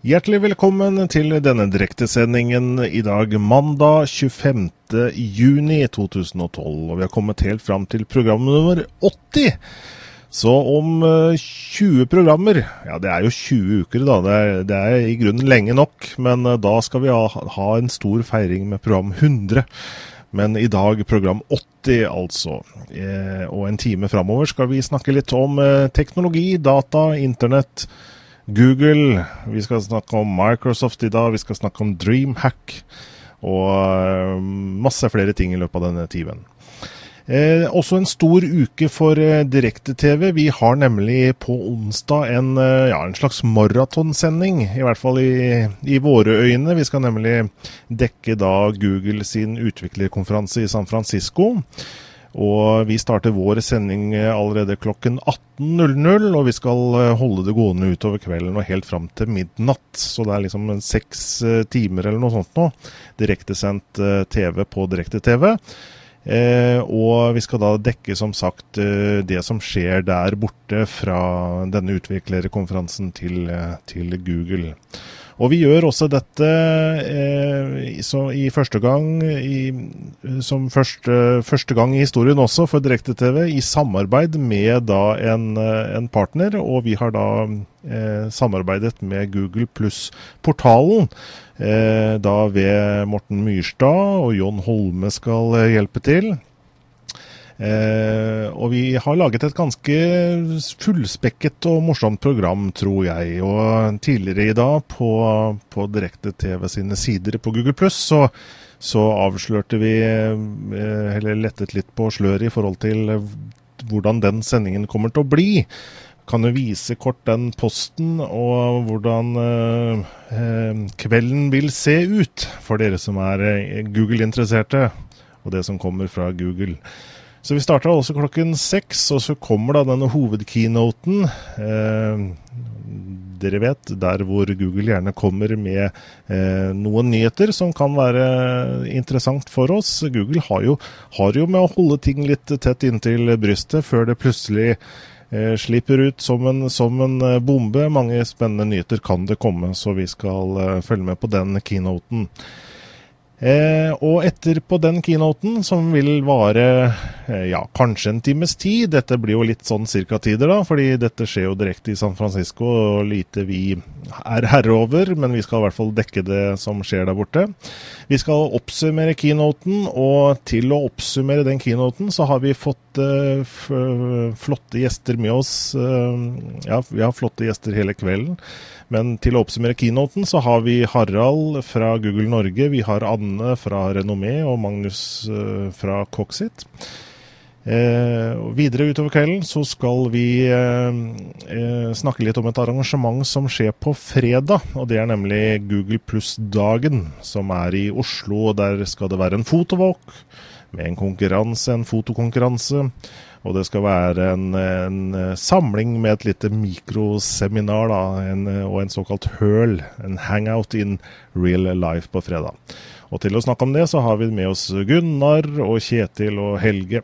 Hjertelig velkommen til denne direktesendingen i dag, mandag 25.6.2012. Og vi har kommet helt fram til program nummer 80. Så om 20 programmer Ja, det er jo 20 uker, da. Det er, det er i grunnen lenge nok. Men da skal vi ha, ha en stor feiring med program 100. Men i dag program 80, altså. Eh, og en time framover skal vi snakke litt om eh, teknologi, data, internett Google, vi skal snakke om Microsoft i dag, vi skal snakke om Dreamhack og eh, masse flere ting i løpet av denne timen. Eh, også en stor uke for eh, direkte-TV. Vi har nemlig på onsdag en, eh, ja, en slags maratonsending, i hvert fall i, i, våre øyne. Vi skal nemlig dekke da Google sin utviklerkonferanse i San Francisco. Og vi starter vår sending eh, allerede klokken 18.00, og vi skal eh, holde det gående utover kvelden og helt fram til midnatt. Så det er liksom seks timer eller noe sånt nå. Direktesendt TV på direkte-TV. Eh, og vi skal da dekke som sagt det som skjer der borte fra denne utviklerkonferansen til, til Google. Og vi gjør også dette eh, i første gang, i, som første, første, gang i historien også for direkte-TV, i samarbeid med da en, en, partner. Og vi har da eh, samarbeidet med Google pluss-portalen. Eh, da ved Morten Myrstad, og Jon Holme skal hjelpe til. Eh, og vi har laget et ganske fullspekket og morsomt program, tror jeg. Og tidligere i dag, på, på direkte-TV sine sider på Google Pluss, så, så, avslørte vi, eh, eller lettet litt på sløret i forhold til hvordan den sendingen kommer til å bli. Kan jo vise kort den posten og hvordan eh, kvelden vil se ut for dere som er Google-interesserte, og det som kommer fra Google. Så vi starter også klokken seks, og så kommer da denne hovedkeynoten. Eh, dere vet, der hvor Google gjerne kommer med eh, noen nyheter som kan være interessant for oss. Google har jo, har jo, med å holde ting litt tett inntil brystet før det plutselig eh, slipper ut som en, som en, eh, bombe. Mange spennende nyheter kan det komme, så vi skal eh, følge med på den keynoten. Eh, og etterpå den keynoten, som vil vare eh, ja, kanskje en times tid Dette blir jo litt sånn cirka-tider, da, fordi dette skjer jo direkte i San Francisco, og lite vi er herre over, men vi skal i hvert fall dekke det som skjer der borte. Vi skal oppsummere keynoten, og til å oppsummere den keynoten, så har vi fått eh, flotte gjester med oss. Eh, ja, vi har flotte gjester hele kvelden. Men til å oppsummere keynoten, så har vi Harald fra Google Norge, vi har Anne fra Renommé og Magnus uh, fra Coxit. Eh, videre utover kvelden så skal vi eh, eh, snakke litt om et arrangement som skjer på fredag. og Det er nemlig Google pluss-dagen, som er i Oslo. og Der skal det være en fotowalk med en konkurranse, en fotokonkurranse. Og det skal være en, en eh, samling med et lite mikroseminar da, en, eh, og en såkalt høl. En hangout in real life på fredag. Og til å snakke om det, så har vi med oss Gunnar og Kjetil og Helge.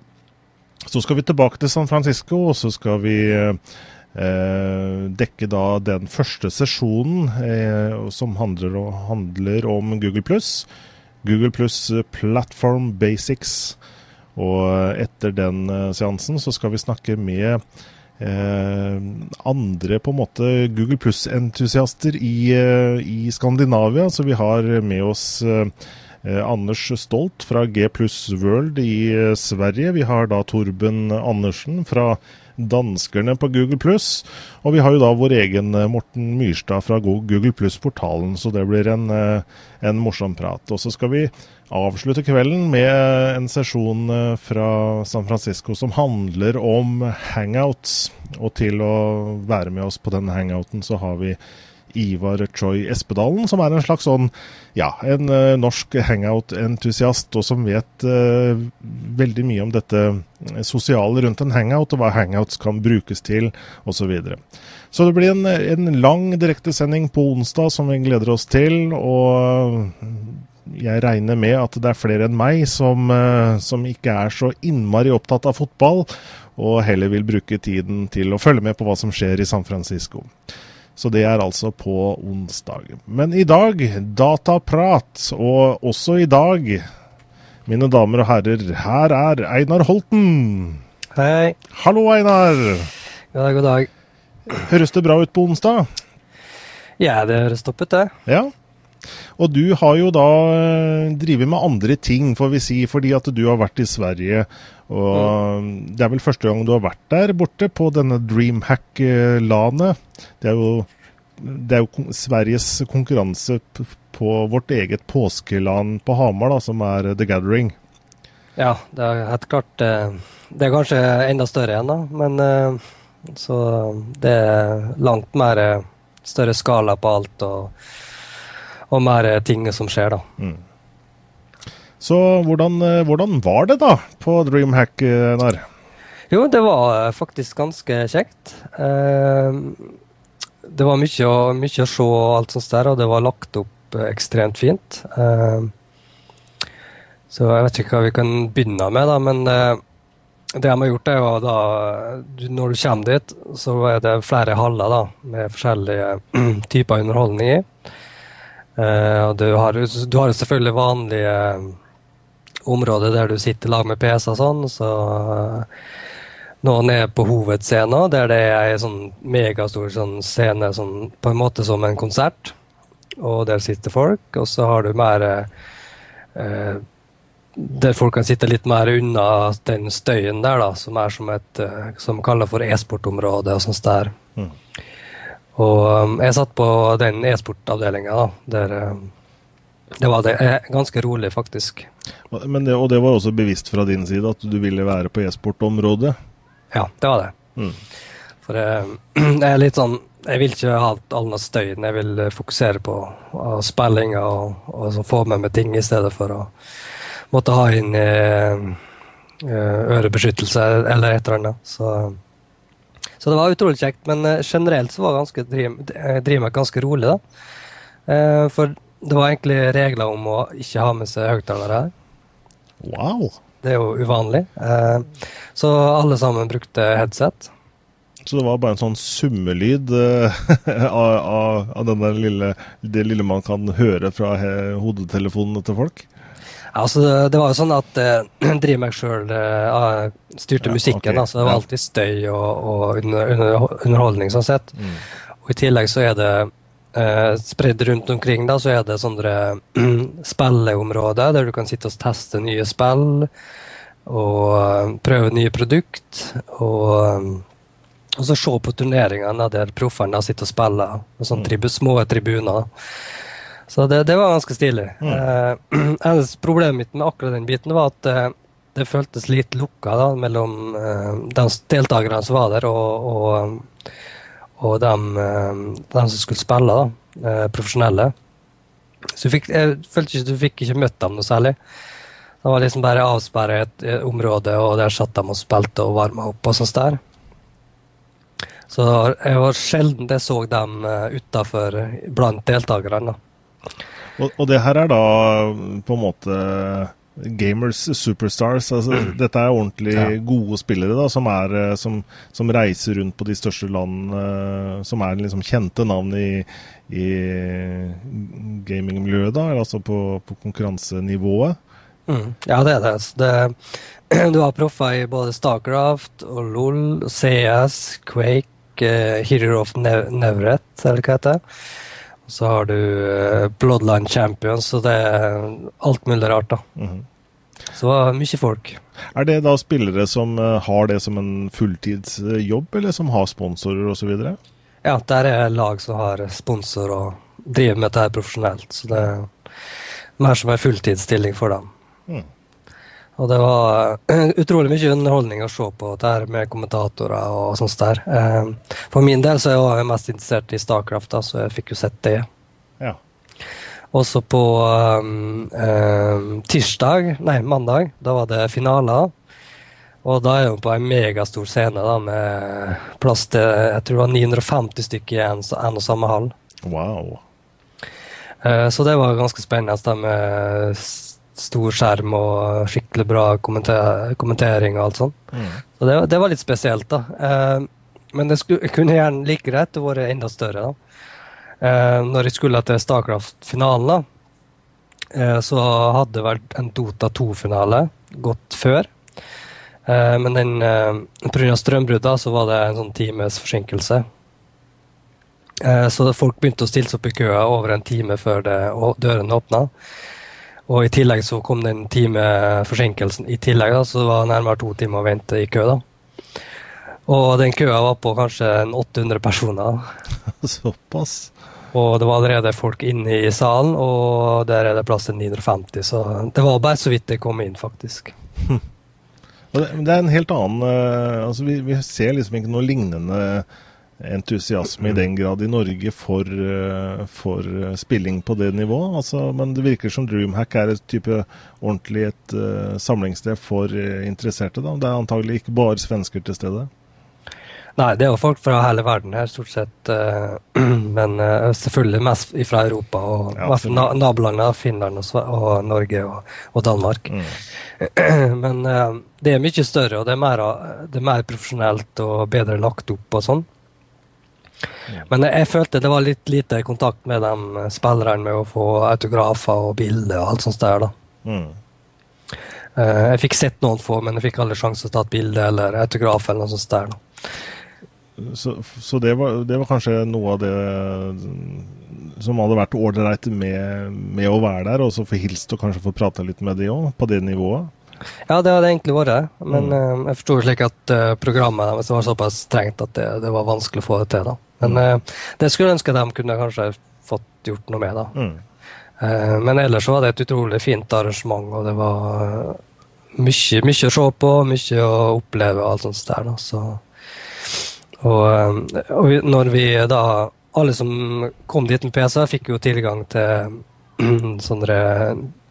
Så skal vi tilbake til San Francisco, og så skal vi eh, dekke da den første sesjonen eh, som handler, handler, om Google pluss. Google pluss Platform Basics. Og etter den eh, seansen så skal vi snakke med eh, andre på en måte Google Pluss-entusiaster i, eh, i, Skandinavia. Så vi har med oss eh, Anders Stolt fra G pluss World i eh, Sverige. Vi har da Torben Andersen fra danskerne på Google Pluss. Og vi har jo da vår egen eh, Morten Myrstad fra Google Pluss-portalen, så det blir en, en morsom prat. Og så skal vi avslutte kvelden med en sesjon eh, fra San Francisco som handler om hangouts. Og til å være med oss på den hangouten, så har vi Ivar Choi Espedalen, som er en slags sånn, ja, en uh, norsk hangout-entusiast, og som vet uh, veldig mye om dette sosiale rundt en hangout, og hva hangouts kan brukes til, osv. Så, videre. så det blir en, en lang direktesending på onsdag som vi gleder oss til. og jeg regner med at det er flere enn meg som, eh, som ikke er så innmari opptatt av fotball, og heller vil bruke tiden til å følge med på hva som skjer i San Francisco. Så det er altså på onsdag. Men i dag, dataprat. Og også i dag, mine damer og herrer, her er Einar Holten. Hei. Hallo, Einar. God dag, god dag. Høres det bra ut på onsdag? Ja, det høres topp ut, det. Ja. Og du har jo da eh, drevet med andre ting, får vi si, fordi at du har vært i Sverige. Og mm. det er vel første gang du har vært der borte, på denne Dreamhack-lanet. Det er jo, det er jo Sveriges konkurranse på vårt eget påskeland på Hamar, da, som er The Gathering. Ja, det er helt klart eh, Det er kanskje enda større igjen, da. Men eh, så det er langt mer større skala på alt. og og mer ting som skjer, da. Mm. Så hvordan, eh, hvordan, var det da på Dreamhack, Nar? Jo, det var faktisk ganske kjekt. Eh, det var mye, mye å se og alt sånt der, og det var lagt opp ekstremt fint. Eh, så jeg vet ikke hva vi kan begynne med, da, men det de har gjort, er jo da Når du kommer dit, så er det flere haller da, med forskjellige typer underholdning i. Uh, du, har, har selvfølgelig vanlige eh, områder der du sitter lag med PC og sånn. Så uh, noen er på hovedscenen, der det er en sånn megastor sånn scene sånn, på en måte som en konsert. Og der sitter folk. Og så har du mer eh, Der folk kan sitte litt mer unna den støyen der, da, som er som et som kaller for e-sportområde og sånt der. Mm. Og um, jeg satt på den e-sportavdelinga, der um, det var det, eh, ganske rolig, faktisk. Det, og det var også bevisst fra din side at du ville være på e-sportområdet? Ja, det var det. Mm. For jeg, jeg, er litt sånn Jeg vil ikke ha all den støyen. Jeg vil fokusere på spillinga og, og få med meg ting i stedet for å måtte ha inn i ørebeskyttelse eller et eller annet. Så så det var utrolig kjekt. Men uh, generelt så var ganske, driv, Dreamhack ganske rolig, da. Uh, for det var egentlig regler om å ikke ha med seg høyttalere. Wow. Det er jo uvanlig. Uh, så alle sammen brukte headset. Så det var bare en sånn summelyd av, av, av lille, det lille man kan høre fra hodetelefonene til folk? Altså, det var jo sånn at uh, Dreamhack sjøl uh, styrte ja, musikken. Okay. Altså, det var alltid støy og, og under, under, underholdning, sånn sett. Mm. Og I tillegg så er det uh, spredd rundt omkring da, så er det sånne spilleområder der du kan sitte og teste nye spill og uh, prøve nye produkt. Og, og så se på turneringene der proffene sitter og spiller. Med sånne mm. tribu, små tribuner. Så det, det var ganske stilig. Mm. Eh, problemet mitt med akkurat den biten var at eh, det føltes litt lukka da, mellom eh, de deltakerne som var der, og, og, og dem, eh, dem, som skulle spille, da, eh, profesjonelle. Så fikk, jeg følte ikke du fikk ikke møtt dem noe særlig. De var liksom bare avsperret i et område, og der satt de og spilte og varma opp og sånt der. Så jeg var sjelden jeg så dem utafor blant deltakerne. Og, og, det her er da på en måte gamers superstars. Altså, mm. Dette er ordentlig ja. gode spillere da, som, er, eh, som, som, reiser rundt på de største landene, som er liksom kjente navn i, i gamingmiljøet, altså på, på konkurransenivået. Mm. Ja, det er det. det. Du har proffer i både Starcraft og LOL, CS, Quake, uh, Hero of Nevret, eller hva heter det. Så har du eh, Bloodline Champions, og det er alt mulig rart, da. Mm -hmm. Så mye folk. Er det da spillere som eh, har det som en fulltidsjobb, eller som har sponsorer osv.? Ja, der er lag som har sponsor og driver med dette profesjonelt. Så det er mer som en fulltidsstilling for dem. Mm. Og det var uh, utrolig mye underholdning å se på det her med kommentatorer og sånt der. Uh, for min del så er jeg mest interessert i Starcraft, da, så jeg fikk jo sett det. Ja. Også på um, um, tirsdag, nei, mandag, da var det finaler. Og da er hun på en megastor scene da, med plass til jeg tror det var 950 stykker i en, en og samme hall. Wow. Så det var ganske spennende med stor skjerm og skikkelig bra kommenter kommentering og alt sånt. Mm. Så det, det, var litt spesielt, da. Men det skulle, kunne gjerne like greit vært enda større. da. Når jeg skulle til Starcraft-finalen, da, så hadde det vært en Dota 2-finale gått før. Eh, men den, uh, pga. strømbruddet så var det en sånn times forsinkelse. Uh, så folk begynte å stille seg opp i køa over en time før det, dørene åpna. Og i tillegg så kom den time forsinkelsen i tillegg, da, så det var nærmere to timer å vente i kø. da. Og den køa var på kanskje 800 personer. Såpass? Og det var allerede folk inne i salen, og der er det plass til 950. Så det var bare så vidt jeg kom inn, faktisk. Det er en helt annen eh, altså vi, vi, ser liksom ikke noe lignende entusiasme i den grad i Norge for, eh, for spilling på det nivået. Altså, men det virker som Dreamhack er et type ordentlig et uh, samlingssted for uh, interesserte. Da. Det er antagelig ikke bare svensker til stede. Nei, det er jo folk fra hele verden her, stort sett. Uh, men selvfølgelig mest fra Europa og ja, nabolandene, Finland og, og, Norge og, og Danmark. Mm. Men det er mye større, og det er, mer, det er mer profesjonelt og bedre lagt opp og sånn. Men jeg følte det var litt lite kontakt med de spillerne med å få autografer og bilder og alt sånt der. da. Mm. Eh, jeg fikk sett noen få, men jeg fikk aldri sjanse til å ta et bilde eller autograf. eller noe sånt der. da. Så, så det, var, det, var, kanskje noe av det som hadde vært ålreit med, med, å være der, og så få hilst og kanskje få prata litt med de òg, på det nivået? Ja, det hadde egentlig vært. Men mm. uh, jeg forsto slik at programmet deres var såpass strengt at det, det, var vanskelig å få det til. da. Men uh, det skulle jeg ønske de kunne kanskje fått gjort noe med. da. Mm. men ellers så var det et utrolig fint arrangement, og det var mye, mye å se på, mye å oppleve og alt sånt der. da, så... Og, og når vi da Alle som kom dit med PC, fikk jo tilgang til sånne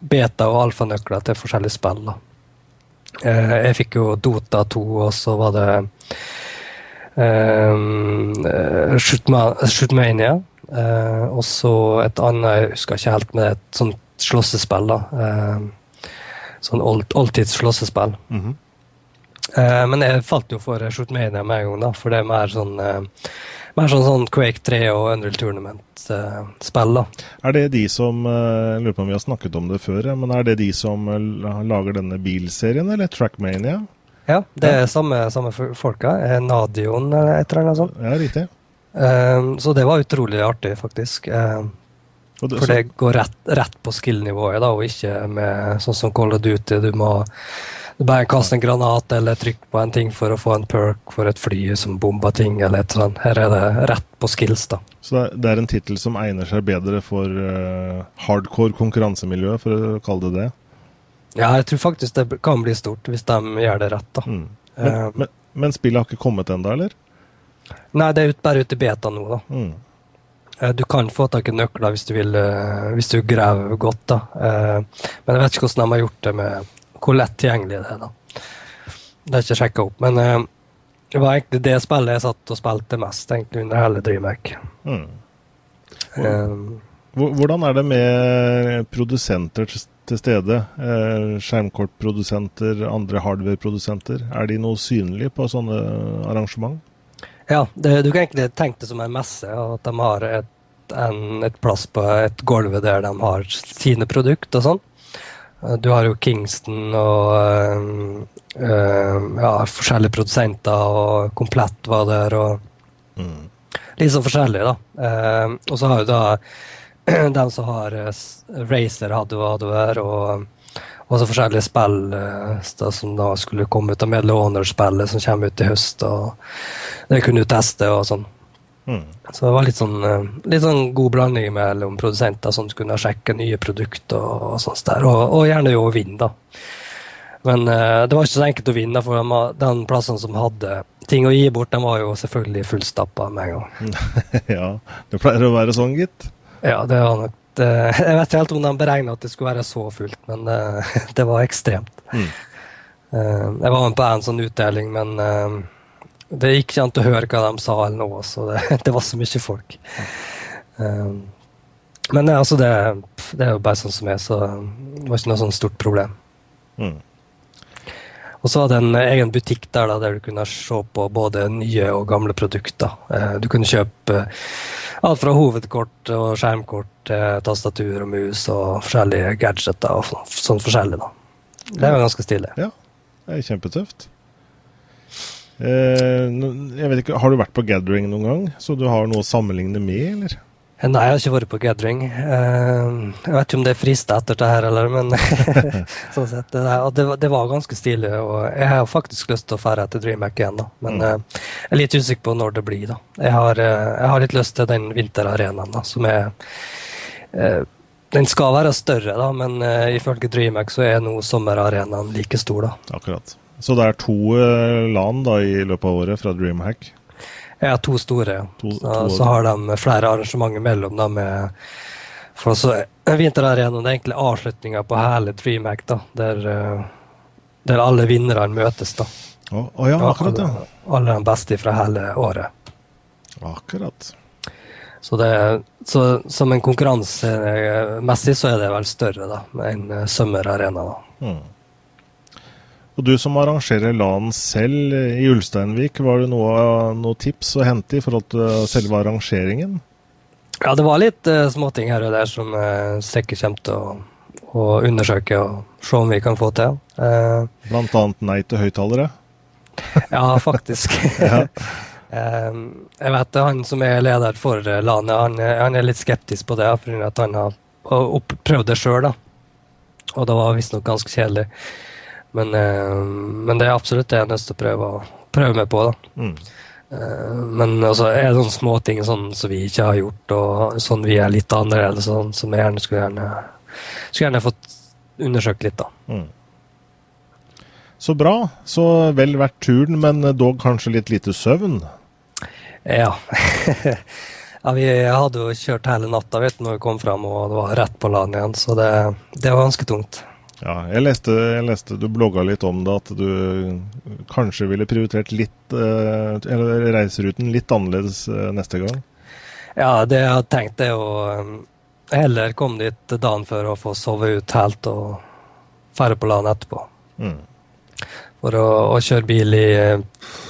beta- og alfanøkler til forskjellige spill. da. Eh, jeg fikk jo Dota 2, og så var det um, Shootmania. Uh, og så et annet, jeg husker ikke helt, med et sånt slåssespill. da. Uh, sånn old, oldtids-slåssespill. Mm -hmm. uh, men jeg falt jo for Shootmania med en gang, da, for det er mer sånn mer sånn, sånn Quake 3 og Unreal Tournament-spill. da. Er det de som Jeg lurer på om vi har snakket om det før, men er det de som lager denne bilserien, eller Trackmania? Ja, det er samme, samme folka. Nadion eller et eller annet sånt. Ja, riktig. Um, så det var utrolig artig, faktisk. Um, det, for det går rett, rett på skill-nivået, da, og ikke med sånn som Call of Duty. Du må du bare kaste en granat eller trykke på en ting for å få en perk for et fly som bomber ting. eller et sånt. Her er det rett på skills. da. Så det er en tittel som egner seg bedre for uh, hardcore konkurransemiljø, for å kalle det det? Ja, jeg tror faktisk det kan bli stort, hvis de gjør det rett. da. Mm. Men, um, men, men, spillet har ikke kommet ennå, eller? Nei, det er ut, bare ute i beta nå, da. Mm. Uh, du kan få tak i nøkler hvis du vil, uh, hvis du graver godt, da. men jeg vet ikke hvordan de har gjort det med hvor lett tilgjengelig det er, da. Det er ikke sjekka opp, men det var egentlig det spillet jeg satt og spilte mest egentlig under hele DreamHack. Mm. Hvordan er det med produsenter til stede. Eh, skjermkortprodusenter, andre hardwareprodusenter. Er de noe synlige på sånne arrangement? Ja, det, du kan egentlig tenke det som en messe, at de har et, en, et plass på et gulv der de har sine produkter og sånn. Eh, du har jo Kingston og øh, ja, forskjellige produsenter, og Komplett var der, og mm. litt sånn forskjellig, da. Og så har du da de som har uh, Racer hadde hadde der, og også forskjellige spill da, som da skulle komme ut av Medal Honor-spillet som kommer ut i høst. og Det kunne du teste og sånn. Mm. Så det var litt sånn, uh, litt sånn god blanding mellom produsenter som kunne sjekke nye produkter og, og sånt der, og, og, gjerne jo vinne, da. Men det var ikke så enkelt å vinne, for de, den plassen som hadde ting å gi bort, den var jo selvfølgelig fullstappa med en gang. ja, det pleier å være sånn, gitt. Ja, det var nok Jeg vet ikke helt om de beregna at det skulle være så fullt, men det, det var ekstremt. Mm. Uh, jeg var med på en sånn utdeling, men det gikk ikke an å høre hva de sa eller noe, så det, det var så mye folk. Men altså, det, det, er jo bare sånn som er, så det var ikke noe sånn stort problem. Mm. Og så hadde jeg en egen butikk der da, der du kunne se på både nye og gamle produkter. Eh, du kunne kjøpe alt fra hovedkort og skjermkort til tastatur og mus og forskjellige gadgeter og sånn forskjellig. da. Det var ganske stilig. Ja, det er kjempetøft. Eh, jeg vet ikke, Har du vært på gathering noen gang, så du har noe å sammenligne med, eller? Eh, nei, jeg har ikke vært på gathering. Eh, jeg vet ikke om det frister etter det her, eller, men sånn sett, det, det, var ganske stilig. og Jeg har faktisk lyst til å dra til DreamHack igjen, da. men mm. jeg er litt usikker på når det blir. da. Jeg har, jeg har litt lyst til den vinterarenaen, da, som er Den skal være større, da, men ifølge DreamHack så er nå sommerarenaen like stor. da. Akkurat. Så det er to land da i løpet av året fra DreamHack? Ja, to store. To, så, to så, har de flere arrangementer mellom dem. For så Vinterarenaen er egentlig avslutninga på hele DreamHack, da, der, eh, der alle vinnerne møtes. da. Å, å ja, akkurat, ja. Alle, alle de beste fra hele året. Akkurat. Så, det, så som en konkurransemessig så er det vel større da, enn eh, Summer Arena. da. Mm. Og du som arrangerer LAN selv i Ulsteinvik, var det noe, noe tips å hente i forhold til selve arrangeringen? Ja, det var litt uh, småting her og der som uh, sikkert kommer til å, å, undersøke og se om vi kan få til. Uh, Blant annet nei til høyttalere? ja, faktisk. ja. Uh, jeg vet Han som er leder for LAN, han, han er litt skeptisk på det, for at han har prøvd det sjøl. Og det var visstnok ganske kjedelig. Men, eh, men, det er absolutt det jeg er nødt til å prøve, prøve meg på. da. Mm. Eh, men altså, er det sånne småting sånn som vi ikke har gjort, og sånn vi er litt annerledes, sånn, som jeg gjerne skulle gjerne, skulle gjerne fått undersøkt litt. da. Mm. Så bra. Så vel verdt turen, men dog kanskje litt lite søvn? Ja. ja vi hadde jo kjørt hele natta vet når vi kom fram, og det var rett på land igjen, så det, det var ganske tungt. Ja, jeg leste, jeg leste, du blogga litt om det, at du kanskje ville prioritert litt eh, eller reiseruten litt annerledes eh, neste gang? Ja, det jeg hadde tenkt er å eh, heller komme dit dagen før og få sove ut helt og dra på land etterpå. Mm. For å, å, kjøre bil i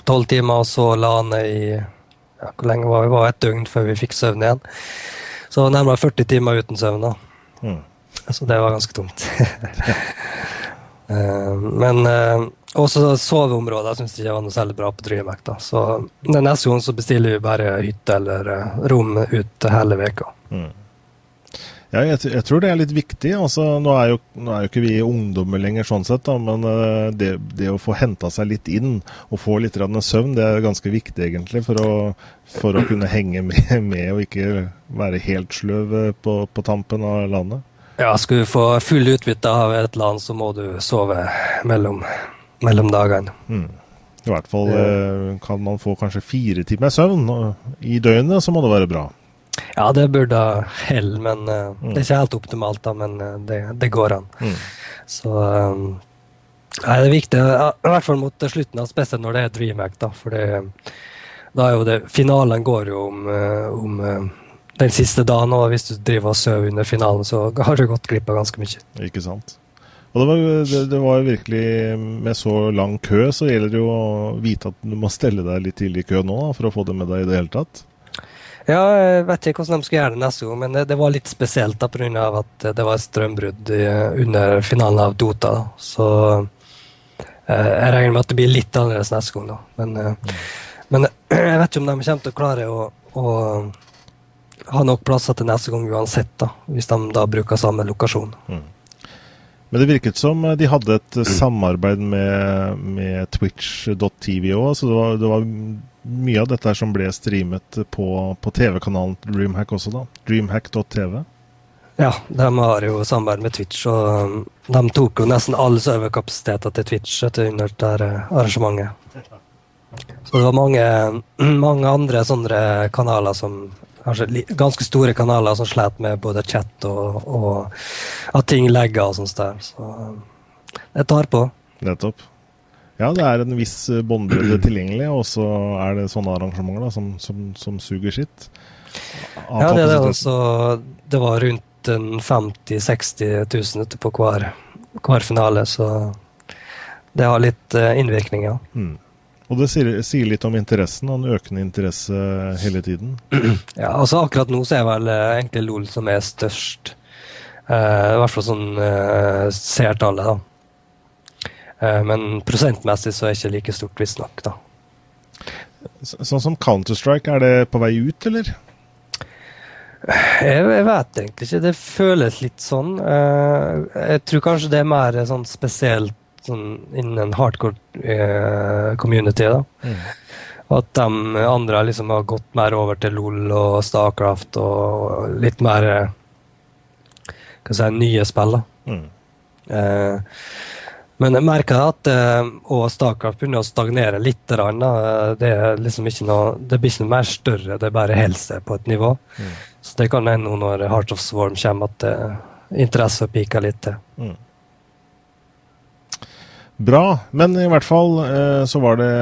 tolv timer og så lande i ja, Hvor lenge var vi? var et døgn før vi fikk søvn igjen. Så nærmere 40 timer uten søvn. da. Mm. Så det var ganske tungt. Eh, men uh, også soveområder syns jeg var noe særlig bra på da. Så neste gang så bestiller vi bare hytte eller uh, rom ut hele veka. Mm. Ja, jeg, jeg, tror det er litt viktig. Altså, nå, er jo, nå, er jo, ikke vi ungdommer lenger, sånn sett, da, men det, det, å få henta seg litt inn og få litt søvn, det er ganske viktig egentlig for å, for å kunne henge med, med, og ikke være helt sløv på, på tampen av landet. Ja, skal du få full utbytte av et eller annet, så må du sove mellom, mellom dagene. Mm. I hvert fall eh, kan man få kanskje fire timer søvn i døgnet, så må det være bra. Ja, det burde hell, men uh, mm. det er ikke helt optimalt, da, men uh, det, det, går an. Mm. Så um, det er viktig, i hvert fall mot slutten, spesielt når det er DreamHack, da. For det, da er jo det Finalen går jo om, om den siste dagen, og hvis du driver og sover under finalen, så har du gått glipp av ganske mye. Ikke sant. Og det var, det, det var, virkelig Med så lang kø, så gjelder det jo å vite at du må stelle deg litt tidlig i kø nå da, for å få det med deg i det hele tatt. Ja, jeg vet ikke hvordan de skal gjøre det neste gang, men det, det var litt spesielt da pga. at det var et strømbrudd under finalen av Dota. Så eh, jeg regner med at det blir litt annerledes neste gang. da. Men, eh, mm. men jeg vet ikke om de kommer til å klare å, å ha nok plasser til neste gang uansett, da, hvis de da bruker samme lokasjon. Mm. Men det virket som eh, de hadde et mm. samarbeid med, med Twitch.tv òg, så det var, det var, mye av dette som ble streamet på, på TV-kanalen Dreamhack også, da. Dreamhack.tv. Ja, de har jo samarbeid med Twitch, og um, de tok jo nesten all serverkapasiteten til Twitch etter under det arrangementet. Så det var mange, mange andre sånne kanaler som kanskje ganske store kanaler som sliter med både chat og, og at ting legger og sånt der. Så det tar på. Nettopp. Ja, det er en viss båndbredde tilgjengelig, og så er det sånne arrangementer da, som, som, som suger sitt. Ja, det, det, altså, det var rundt 50 000-60 000 ute på hver, hver, finale, så det har litt innvirkning, ja. Mm. Og det sier, sier, litt om interessen, og en økende interesse hele tiden? Ja, altså akkurat nå så er vel egentlig LOL som er størst. Uh, I hvert fall sånn uh, seertallet, da. Uh, men prosentmessig så er det ikke like stort, visstnok, da. Sånn som Counter-Strike, er det på vei ut, eller? Jeg, jeg, vet egentlig ikke. Det føles litt sånn. jeg tror kanskje det er mer sånn spesielt sånn innen hardcore community. da. Mm. At de andre liksom har gått mer over til LOL og Starcraft og litt mer hva si, nye spill. Mm. Eh, men jeg merker at eh, og Starcraft begynner å stagnere litt. Det, er liksom ikke noe, det blir ikke noe mer større, det er bare holder seg på et nivå. Mm. Så det kan hende når Heart of Swarm kommer, at eh, interesse piker litt til. Mm. Bra, men i hvert fall eh, så var det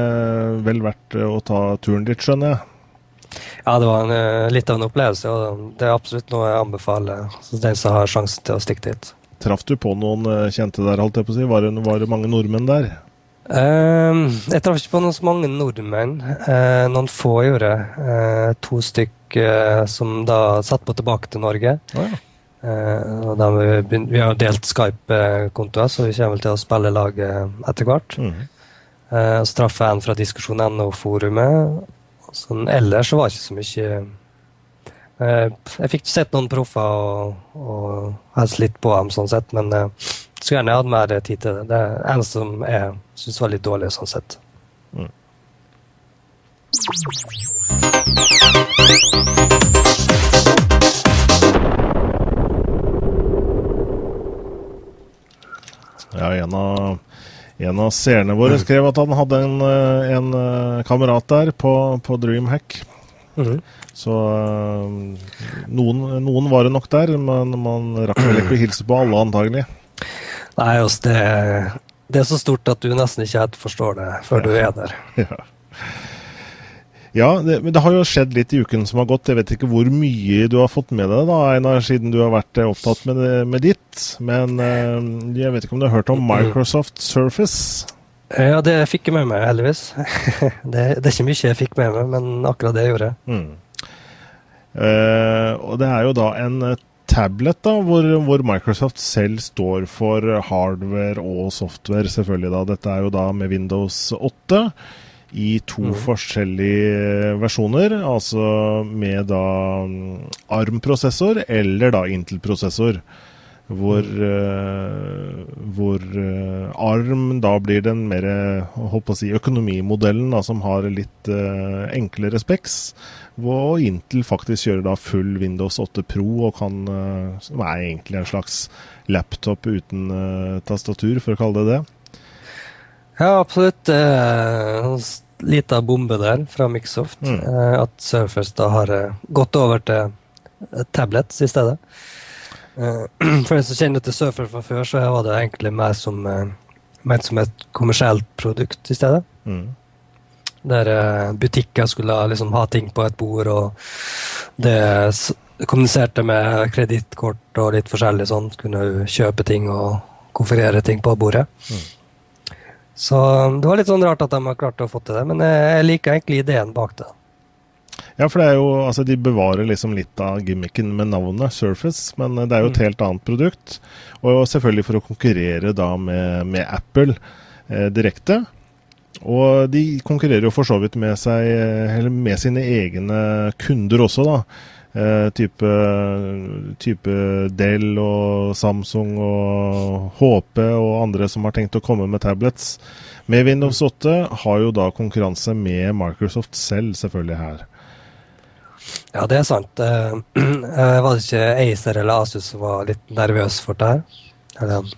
vel verdt å ta turen dit, skjønner jeg. Ja, det var en, eh, litt av en opplevelse, og det er absolutt noe jeg anbefaler så den som har sjansen til å stikke dit. Traff du på noen eh, kjente der, holdt jeg på å si? Var det, var det mange nordmenn der? Uh, jeg traff ikke på noen så mange nordmenn. Uh, noen få gjorde. Uh, to stykk som da satt på tilbake til Norge. Oh, ja. Og da vi, vi, har delt Skype-kontoer, så vi kommer vel til å spille lag etter hvert. Mm. så traff jeg en fra diskusjon.no-forumet, Sånn, ellers så var det ikke så mye uh, Jeg fikk sett noen proffer og, og helst litt på dem, sånn sett, men eh, skulle gjerne hatt mer tid til det. Det er eneste som jeg syns var litt dårlig, sånn sett. Mm. Ja, en av en av seerne våre skrev at han hadde en, eh, en eh, kamerat der på, på Dreamhack. Mm. Så eh, noen, noen, var det nok der, men man rakk vel ikke å hilse på alle, antagelig. Nei, altså det, det, er så stort at du nesten ikke helt forstår det før ja. du er der. Ja. Ja, det, men det har jo skjedd litt i uken som har gått. Jeg vet ikke hvor mye du har fått med deg, da, Einar, siden du har vært eh, opptatt med, med ditt. Men uh, jeg vet ikke om du har hørt om Microsoft Surface? Ja, det fikk jeg med meg, heldigvis. det, det, er ikke mye jeg fikk med meg, men akkurat det gjorde jeg. Mm. Uh, og det er jo da en tablet da, hvor, hvor, Microsoft selv står for hardware og software, selvfølgelig. da. Dette er jo da med Windows 8 i to mm. forskjellige versjoner. Altså med da mm, ARM-prosessor eller da Intel-prosessor. Hvor, uh, hvor uh, ARM da blir den mer si, økonomimodellen da, som har litt uh, enklere specs. Hvor Intel faktisk kjører da full Windows 8 Pro og kan Som er egentlig en slags laptop uten tastatur, for å kalle det det. Ja, absolutt lita bombe der fra Microsoft. Mm. Eh, at Surface da har eh, gått over til eh, tablets i stedet. For den som kjenner til Surface fra før, så var det egentlig mer som, mer som et kommersielt produkt i stedet. Mm. Der butikker skulle liksom ha ting på et bord, og det kommuniserte med kredittkort og litt forskjellig sånn. Kunne kjøpe ting og konferere ting på bordet. Mm. Så det var litt sånn rart at de har klart å få til det, men jeg liker egentlig ideen bak det. Ja, for det er jo, altså de bevarer liksom litt av gimmicken med navnet Surface, men det er jo et mm. helt annet produkt. Og selvfølgelig for å konkurrere da med, med Apple eh, direkte. Og de konkurrerer jo for så vidt med, seg, eller med sine egne kunder også, da. Eh, type, type Dell og Samsung og HP og andre som har tenkt å komme med tablets. Med Windows 8 har jo da konkurranse med Microsoft selv, selvfølgelig her. Ja, det er sant. Uh, var det ikke Acer eller Asus som var litt nervøs for det her? Eller,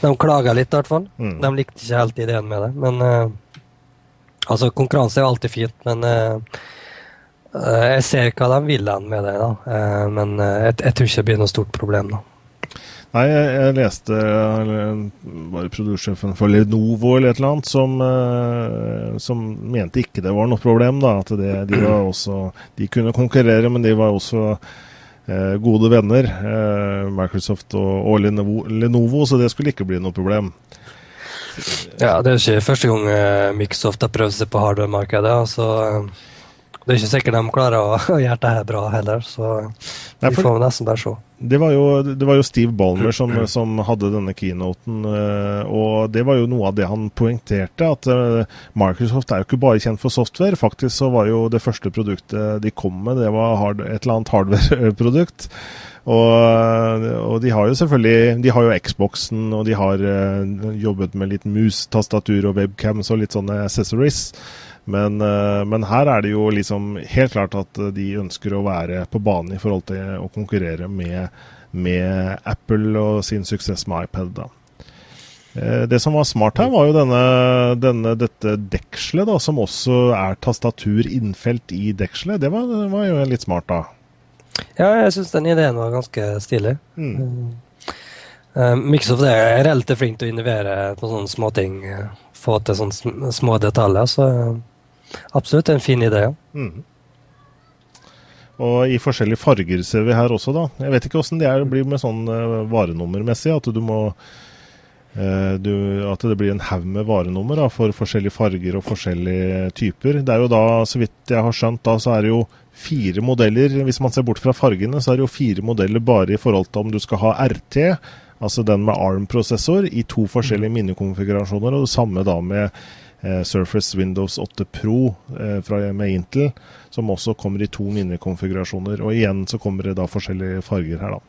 de klaga litt, i hvert fall. Mm. De likte ikke helt ideen med det. Men uh, altså, konkurranse er jo alltid fint, men uh, jeg ser hva de vil med det, da. Eh, men eh, jeg, jeg, tror ikke det blir noe stort problem. da. Nei, jeg, jeg leste bare det for Lenovo eller et eller annet som, som mente ikke det var noe problem. da, At det, de var også De kunne konkurrere, men de var også eh, gode venner, Eh, Microsoft og, og Lenovo, Lenovo, så det skulle ikke bli noe problem. Ja, det er ikke første gang Microsoft har prøvd seg på hardware-markedet. altså det er ikke sikkert de klarer å, gjøre det her bra heller, så vi får nesten bare se. Det var, jo, det var jo, Steve Ballmer som, som, hadde denne keynoten, eh, og det var jo noe av det han poengterte. At eh, Microsoft er jo ikke bare kjent for software. Faktisk så var jo det første produktet de kom med, det var hard, et eller annet hardware-produkt. Og, og, de har jo selvfølgelig De har jo Xboxen, og de har uh, jobbet med litt mus, tastatur og webcams og litt sånne accessories. Men, uh, men, her er det jo liksom helt klart at de ønsker å være på banen i forhold til å konkurrere med, med Apple og sin suksess med iPad. da. Uh, det som var smart her, var jo denne, denne, dette dekselet, da, som også er tastatur innfelt i dekselet. Det var, var jo litt smart, da. Ja, jeg syns den ideen var ganske stilig. Mm. Uh, Microsoft er relativt flink til å innovere på sånne småting. Få til sånne små detaljer. Så absolutt en fin idé. Mm. Og i forskjellige farger ser vi her også, da. Jeg vet ikke åssen det er, blir med sånn uh, varenummermessig. At du må du, at det blir en haug med varenummer da, for forskjellige farger og forskjellige typer. Det er jo da, så vidt jeg har skjønt, da, så er det jo fire modeller. Hvis man ser bort fra fargene, så er det jo fire modeller bare i forhold til om du skal ha RT, altså den med ARM-prosessor, i to forskjellige mm. minnekonfigurasjoner, og det samme da med eh, Surface Windows 8 Pro eh, med Intel, som også kommer i to minnekonfigurasjoner. Og igjen så kommer det da forskjellige farger her, da.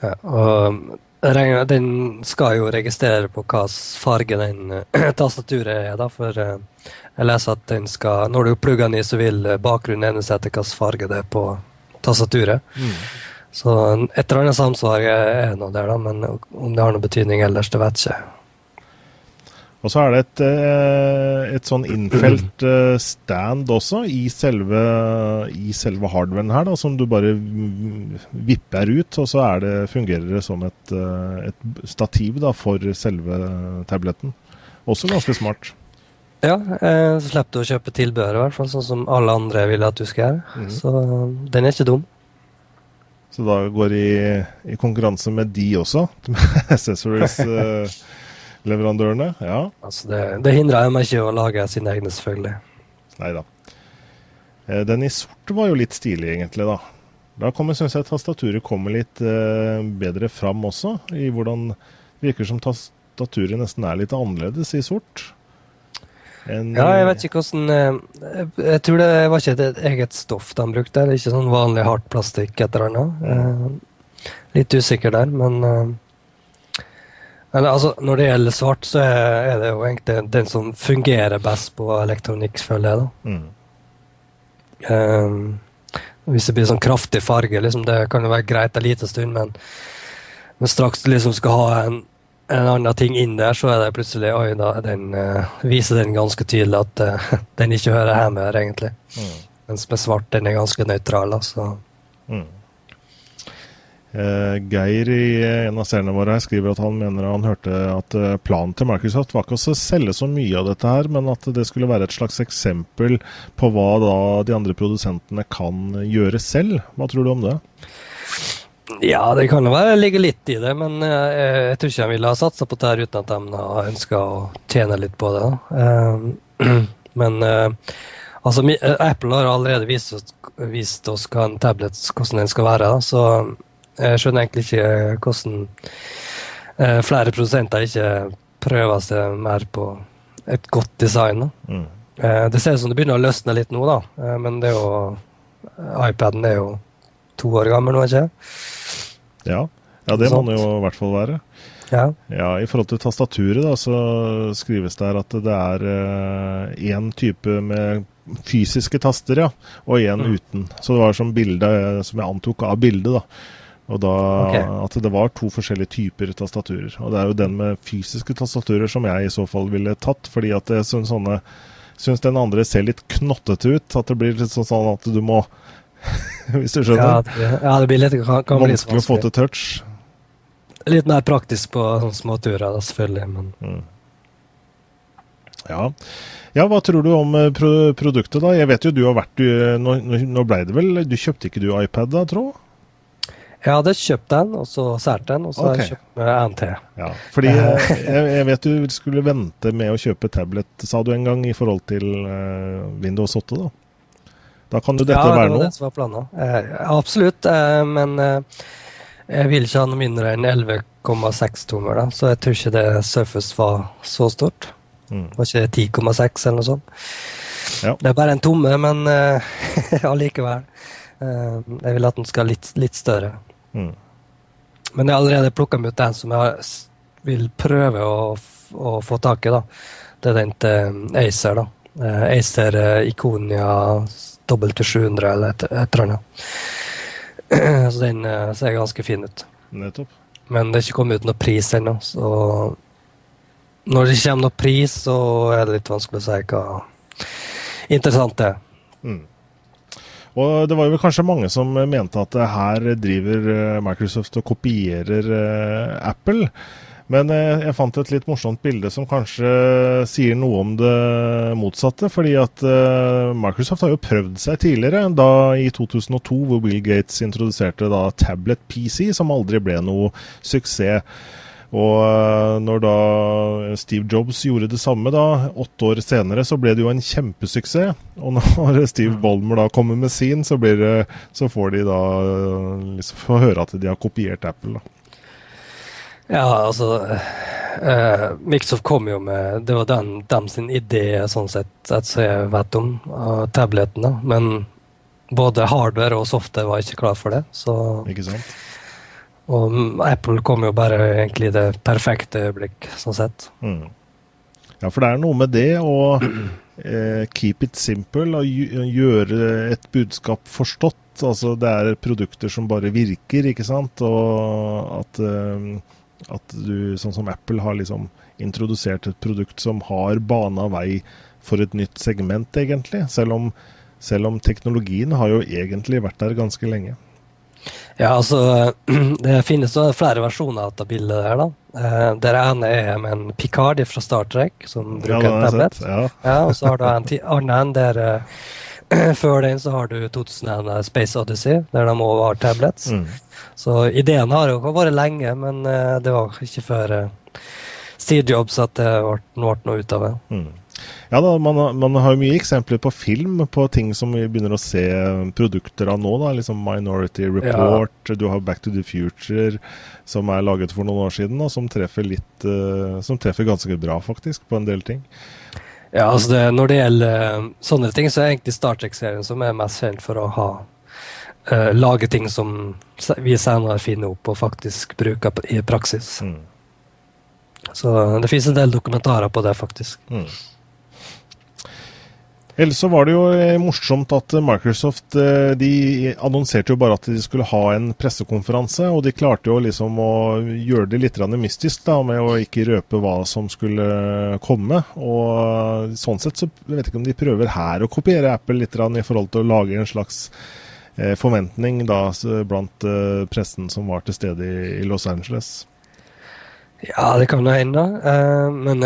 Ja, og den skal jo registrere på hvilken farge den uh, tastaturet er, da, for jeg leser at den skal Når du plugger den i, så vil bakgrunnen bakgrunnen seg etter hvilken farge det er på tastaturet. Mm. Så et eller annet samsvar er nå der, da, men om det har noen betydning ellers, det vet jeg ikke. Og så er det et, eh, et sånn innfelt eh, stand også i selve, i selve hardwaren her, da, som du bare vipper ut. Og så det, fungerer det som et, eh, et stativ da, for selve tabletten. Også ganske smart. Ja, så slipper du å kjøpe tilbehør, i hvert fall sånn som alle andre vil at du skal gjøre. Mm. Så den er ikke dum. Så da går i, i konkurranse med de også, med accessories. Leverandørene. ja. Altså det, det hindrer meg ikke å lage sine egne, selvfølgelig. Nei da. Eh, den i sort var jo litt stilig, egentlig, da. Da kommer, syns jeg, tastaturet kommer litt uh, bedre fram også. I hvordan det virker som tastaturet nesten er litt annerledes i sort. En, ja, jeg vet ikke hvordan jeg, Jeg tror det var ikke et eget stoff de brukte. Det er ikke sånn vanlig hardt plastikk et eller annet. Litt usikker der, men eller, altså, når det gjelder svart, så er det jo egentlig den som fungerer best på elektronikk, føler jeg. da. Mm. Um, hvis det blir sånn kraftig farge, liksom, det kan jo være greit en liten stund, men, men straks du liksom skal ha en, en, annen ting inn der, så er det plutselig Oi, da den, uh, viser den ganske tydelig at uh, den ikke hører hjemme her, egentlig. Mm. Mens med svart, den er ganske nøytral. altså. Mm. Eh, Geir i en av seriene våre her skriver at han mener han hørte at eh, planen til Microsoft var ikke å selge så mye av dette her, men at det skulle være et slags eksempel på hva da de andre produsentene kan gjøre selv. Hva tror du om det? Ja, det kan jo være ligge litt i det, men jeg, eh, tror ikke de ville ha satsa på dette uten at de har ønska å tjene litt på det. Men altså, Apple har allerede vist vist oss hva en tablet hvordan den skal være. Så jeg skjønner egentlig ikke hvordan eh, flere produsenter ikke prøver seg mer på et godt design. Mm. Eh, det ser ut som det begynner å løsne litt nå, da. Eh, men det er jo iPaden er jo to år gammel nå, ikke Ja. ja, det må den jo i hvert fall være. Ja. ja. I forhold til tastaturet da, så skrives det her at det er én type med fysiske taster, ja, og én mm. uten. Så det var som bildet, som jeg antok av bildet. da. Og da okay. At det var to forskjellige typer tastaturer. Og det er jo den med fysiske tastaturer som jeg i så fall ville tatt, fordi at jeg syns sånne Syns den andre ser litt knottete ut. At det blir litt sånn, sånn at du må Hvis du skjønner? Ja, det, ja, det blir litt, kan, kan Vanskelig å få til touch. Litt mer praktisk på sånne småturer, selvfølgelig. Men... Mm. Ja. ja. hva tror du om eh, produktet, da? Jeg vet jo du har vært Nå, nå ble det vel Du kjøpte ikke du iPad, da, tro? Jeg hadde kjøpt den, og så sært den, og så okay. har jeg kjøpt med NT. Ja, fordi jeg, jeg, vet du skulle vente med å kjøpe tablet, sa du en gang, i forhold til uh, Windows 8, da? Da kan jo dette ja, være noe? Ja, det var det som var planen. Eh, absolutt, eh, men eh, jeg vil ikke ha noe mindre enn 11,6 tommer, da, så jeg tror ikke det Surface var så stort. Mm. Det var ikke 10,6 eller noe sånt. Ja. Det er bare en tomme, men allikevel. jeg vil at den skal litt, litt større. Mm. Men jeg har allerede plukka ut den som jeg vil prøve å, å få tak i. da. Det er den til Acer. da. Acer Iconia W700 eller et, et eller annet. Så den ser ganske fin ut. Nettopp. Men det er ikke kommet ut noen pris ennå, så når det ikke kommer noen pris, så er det litt vanskelig å si hva interessant det er. Mm. Og det var jo kanskje mange som mente at her driver eh, Microsoft og kopierer uh, Apple. Men eh, jeg fant et litt morsomt bilde som kanskje sier noe om det motsatte. Fordi at eh, Microsoft har jo prøvd seg tidligere, da i 2002 hvor Bill Gates introduserte da Tablet PC, som aldri ble noe suksess. Og eh, når da Steve Jobs gjorde det samme, da, åtte år senere, så ble det jo en kjempesuksess. Og når Steve Bolmer da kommer med sin, så, det, så får de da liksom få høre at de har kopiert Apple. da. Ja, altså eh, Microsoft kom jo med Det var den, dem sin idé, sånn sett, at jeg vet om, av tabletene. Men både hardware og software var ikke klar for det. Så, ikke sant? Og Apple kom jo bare egentlig i det perfekte øyeblikk, sånn sett. Mm. Ja, for det er noe med det å eh, keep it simple og gjøre et budskap forstått. Altså det er produkter som bare virker, ikke sant. Og at eh, at du, sånn som Apple, har liksom introdusert et produkt som har bana vei for et nytt segment, egentlig. Selv om, selv om teknologien har jo egentlig vært der ganske lenge. Ja, altså Det finnes flere versjoner av bildet der. da. Der det ene er med en Picard fra Star Trek som bruker ja, en tablet. Ja. ja. og så har du en annen der uh, før den så har du 2001 Space Odyssey, der de òg har tablets. Mm. Så ideen har jo vært lenge, men det var ikke før Steve Jobs at det ble noe ut av det. Mm. Ja da, man, man, har jo mye eksempler på film på ting som vi begynner å se produkter av nå. da, liksom Minority Report, ja. du har Back to the Future, som er laget for noen år siden, og som treffer litt uh, Som treffer ganske bra, faktisk, på en del ting. Ja, altså det, Når det gjelder sånne ting, så er egentlig Star Trek-serien som er mest kjent for å ha uh, lage ting som vi senere finner opp og faktisk bruker i praksis. Mm. Så det finnes en del dokumentarer på det, faktisk. Mm. Ellers så var det jo eh, morsomt at Microsoft eh, de annonserte jo bare at de skulle ha en pressekonferanse, og de klarte jo liksom å gjøre det litt mystisk da, med å ikke røpe hva som skulle komme. Og sånn sett så jeg vet ikke om de prøver her å kopiere Apple litt i forhold til å lage en slags Eh, forventning da, blant eh, pressen som var til stede i, Los Angeles? Ja, det kan jo hende. Men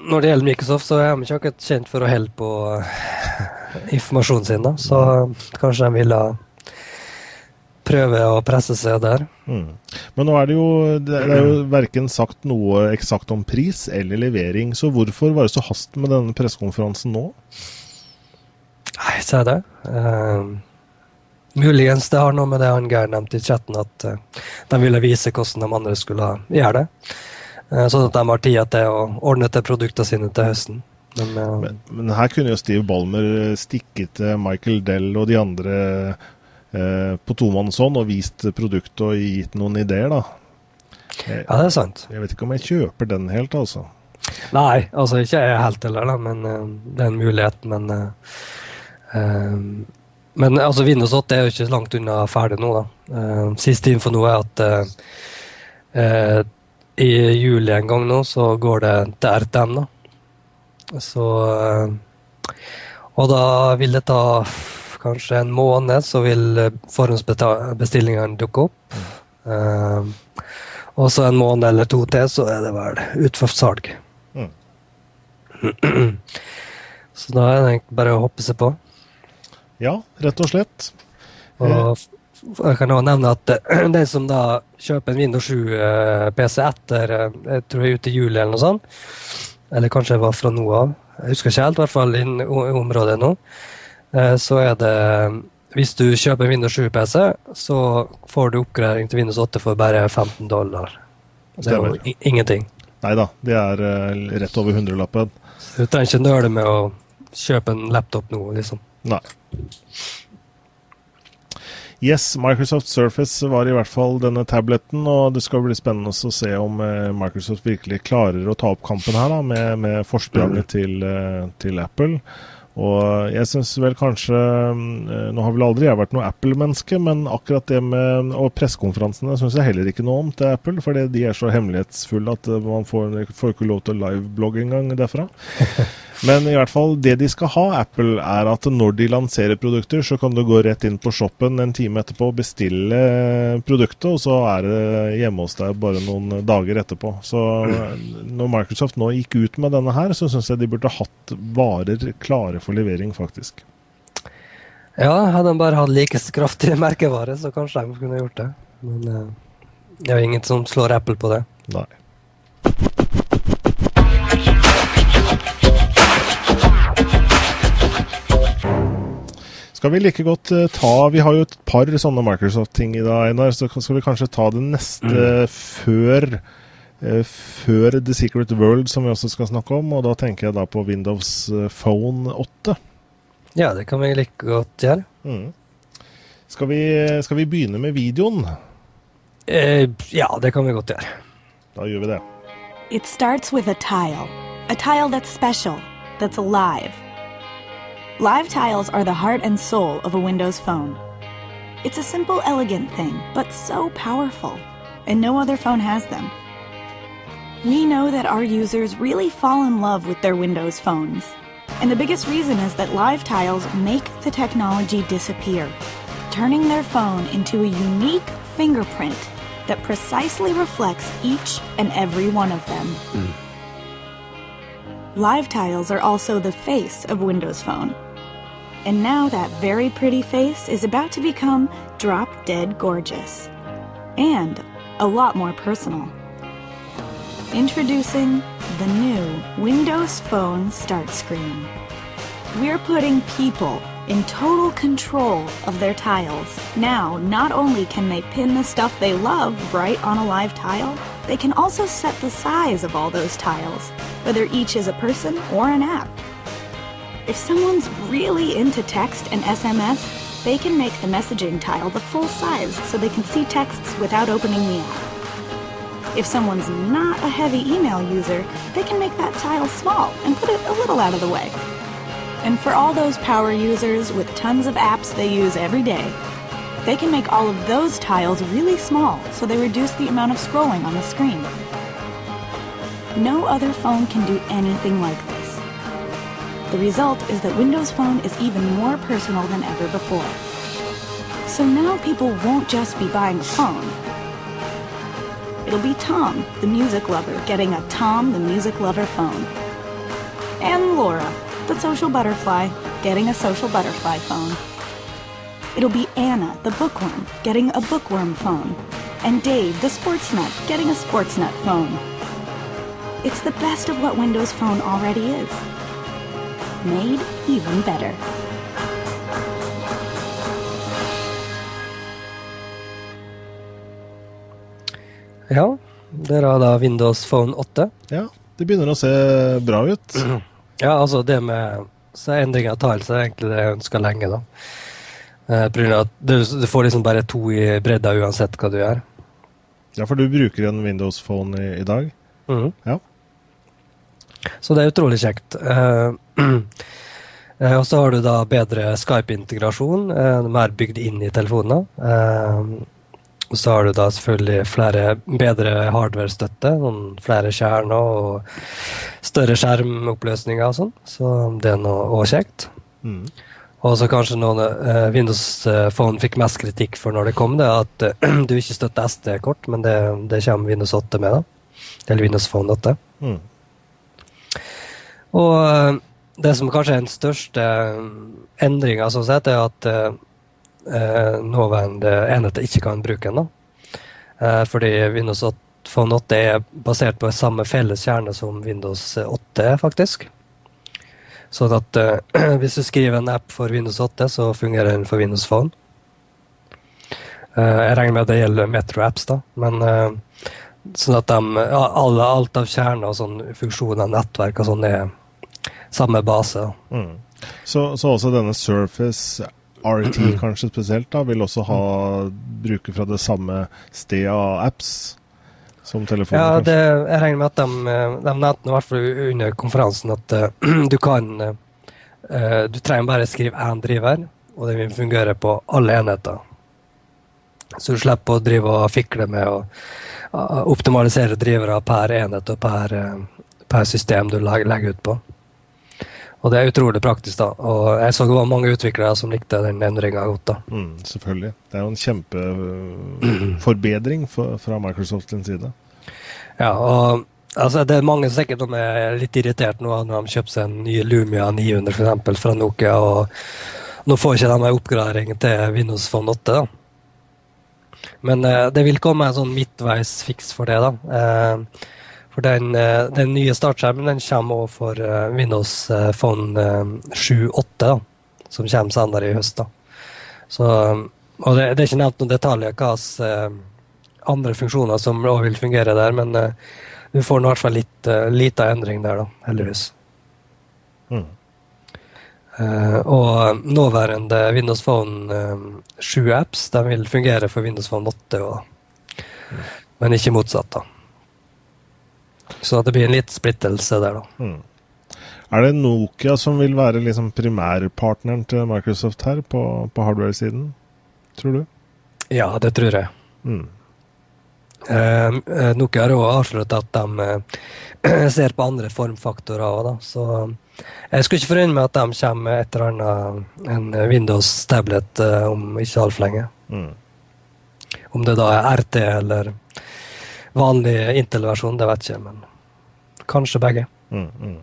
når det gjelder Microsoft, så er de ikke akkurat kjent for å holde på informasjonen sin. da, Så kanskje de ville prøve å presse seg der. Mm. Men nå er det jo det er jo verken sagt noe eksakt om pris eller levering, så hvorfor var det så hast med denne pressekonferansen nå? Nei, si det. Uh, Muligens det har noe med det han Geir nevnte i chatten, at uh, de ville vise hvordan de andre skulle gjøre det. Uh, sånn at de har tid til å ordne til produktene sine til høsten. Men, uh, men, men, her kunne jo Steve Balmer stikke til Michael Dell og de andre på tomannshånd og vist produktet og gitt noen ideer, da. Jeg, ja, det er sant. Jeg vet ikke om jeg kjøper den helt, altså. Nei, altså ikke jeg helt heller, da, men det er en mulighet. Men men altså, Windows 8 er jo ikke langt unna ferdig nå. da. Uh, siste info nå er at uh, uh, i juli en gang nå så går det til RTM. da. Så Og da vil det ta kanskje en måned, så vil forhåndsbestillingene dukke opp. Og så en måned eller to til, så er det vel ut for salg. Mm. så da er det bare å hoppe seg på. Ja, rett og slett. Og jeg kan også nevne at den som da kjøper en Windows 7-PC eh, etter eh, jeg tror jeg ute i juli eller noe sånt, eller kanskje det var fra nå av, jeg husker ikke helt, i hvert fall i området nå, eh, så er det Hvis du kjøper en Windows 7-PC, så får du oppgradering til Windows 8 for bare 15 dollar. Det er jo ingenting. Nei da, det er rett over hundrelappen. Du trenger ikke nøle med å kjøpe en laptop nå, liksom. Nei. Yes, Microsoft Surface var i hvert fall denne tableten, og det skal bli spennende å se om eh, Microsoft virkelig klarer å ta opp kampen her da, med, med forspranget til, eh, til, Apple. Og jeg syns vel kanskje eh, Nå har vel aldri jeg vært noe Apple-menneske, men akkurat det med Og pressekonferansene syns jeg heller ikke noe om til Apple, fordi de er så hemmelighetsfulle at man får, får ikke lov til å liveblogge engang derfra. Men i hvert fall det de skal ha, Apple, er at når de lanserer produkter, så kan du gå rett inn på shoppen en time etterpå og bestille produktet, og så er det hjemme hos deg bare noen dager etterpå. Så når Microsoft nå gikk ut med denne her, så syns jeg de burde hatt varer klare for levering, faktisk. Ja, hadde de bare hatt like kraftig merkevare, så kanskje de kunne gjort det. Men uh, det er jo ingen som slår Apple på det. Nei. Skal vi like godt uh, ta Vi har jo et par sånne Microsoft-ting i dag, Einar. Så skal vi kanskje ta det neste mm. før, uh, før The Secret World, som vi også skal snakke om. Og da tenker jeg da på Windows eh, Phone 8. Ja, det kan vi like godt gjøre. Mm. Skal, vi, skal, vi, begynne med videoen? Eh, ja, det kan vi godt gjøre. Da gjør vi det. It starts with a tile. A tile that's special, that's alive. Live tiles are the heart and soul of a Windows phone. It's a simple, elegant thing, but so powerful, and no other phone has them. We know that our users really fall in love with their Windows phones. And the biggest reason is that live tiles make the technology disappear, turning their phone into a unique fingerprint that precisely reflects each and every one of them. Mm. Live tiles are also the face of Windows Phone. And now that very pretty face is about to become drop dead gorgeous. And a lot more personal. Introducing the new Windows Phone Start Screen. We're putting people in total control of their tiles. Now, not only can they pin the stuff they love right on a live tile, they can also set the size of all those tiles, whether each is a person or an app. If someone's really into text and SMS, they can make the messaging tile the full size so they can see texts without opening the app. If someone's not a heavy email user, they can make that tile small and put it a little out of the way. And for all those power users with tons of apps they use every day, they can make all of those tiles really small so they reduce the amount of scrolling on the screen. No other phone can do anything like this. The result is that Windows Phone is even more personal than ever before. So now people won't just be buying a phone. It'll be Tom, the music lover, getting a Tom, the music lover phone. And Laura, the social butterfly, getting a social butterfly phone. It'll be Anna, the bookworm, getting a bookworm phone. And Dave, the sports nut, getting a sports nut phone. It's the best of what Windows Phone already is made even better. Ja, der har da Windows Phone 8. Ja, det begynner å se bra ut. Ja, altså det med endring av tiles er egentlig det jeg ønska lenge, da. Eh, at du, du, får liksom bare to i bredda uansett hva du gjør. Ja, for du bruker en Windows Phone i, i dag? Mm. Ja. Så det er utrolig kjekt. Uh, og så har du da bedre Skype-integrasjon, De mer bygd inn i telefonene. og så har du da selvfølgelig flere, bedre hardware-støtte, flere kjerner og større skjermoppløsninger og sånn. Så det er nå òg kjekt. Mm. Og så kanskje noen uh, Windows Phone fikk mest kritikk for når det kom, det at uh, du ikke støtter SD-kort, men det, det, kommer Windows 8 med, da. Eller Windows Phone 8. Mm. Og det som kanskje er den største endringa, sånn sett, er at nåværende enheter ikke kan bruke den. da. fordi Windows 8, Phone 8 er basert på samme felles kjerne som Windows 8, faktisk. Sånn at uh, hvis du skriver en app for Windows 8, så fungerer den for Windows Phone. Uh, jeg regner med at det gjelder Metro Apps, da. Men sånn at de, alle, alt av kjerne og sånn funksjoner, nettverk og sånn, er samme base. Mm. Så, så, også denne Surface RT kanskje spesielt, da, vil også ha bruker fra det samme stedet av apps? som telefonen? Ja, det, jeg regner med at de, de nevnte i hvert fall under konferansen at uh, du kan uh, Du trenger bare skrive én driver, og det vil fungere på alle enheter. Så du slipper å drive og fikle med å optimalisere drivere per enhet og per, per system du legger ut på. Og det er utrolig praktisk, da. Og jeg så det var mange utviklere som likte den endringa godt. da. Mm, selvfølgelig. Det er jo en kjempeforbedring fra Microsoft sin side. Ja, og altså, det er mange som sikkert er litt irritert nå når de kjøper seg en ny Lumia 900 for eksempel, fra Nokia. og Nå får ikke de en oppgradering til Windows Phone 8. da. Men eh, det vil komme en sånn midtveis fiks for det. da. Eh, for den, eh, den nye startskjermen den kommer også for Windows Windows eh, Phone 7.8, som kommer senere i høst. da. Så, og det, det, er ikke nevnt noen detaljer hva slags andre funksjoner som også vil fungere der, men du får i hvert fall litt lita endring der, da, heldigvis. Mm. Uh, og nåværende Windows Phone uh, 7-apps de vil fungere for Windows Phone 8, og, mm. men ikke motsatt. da. Så det blir en litt splittelse der, da. Mm. Er det Nokia som vil være liksom primærpartneren til Microsoft her, på, på hardware-siden? Tror du? Ja, det tror jeg. Mm. Eh, Nokia har også avslørt at de eh, ser på andre formfaktorer òg. Så jeg skulle ikke forundre meg at de kommer med et eller annet, en Windows-tablet eh, om ikke altfor lenge. Mm. Om det da er RT eller vanlig Intel-versjon, det vet jeg ikke, men kanskje begge. Mm, mm.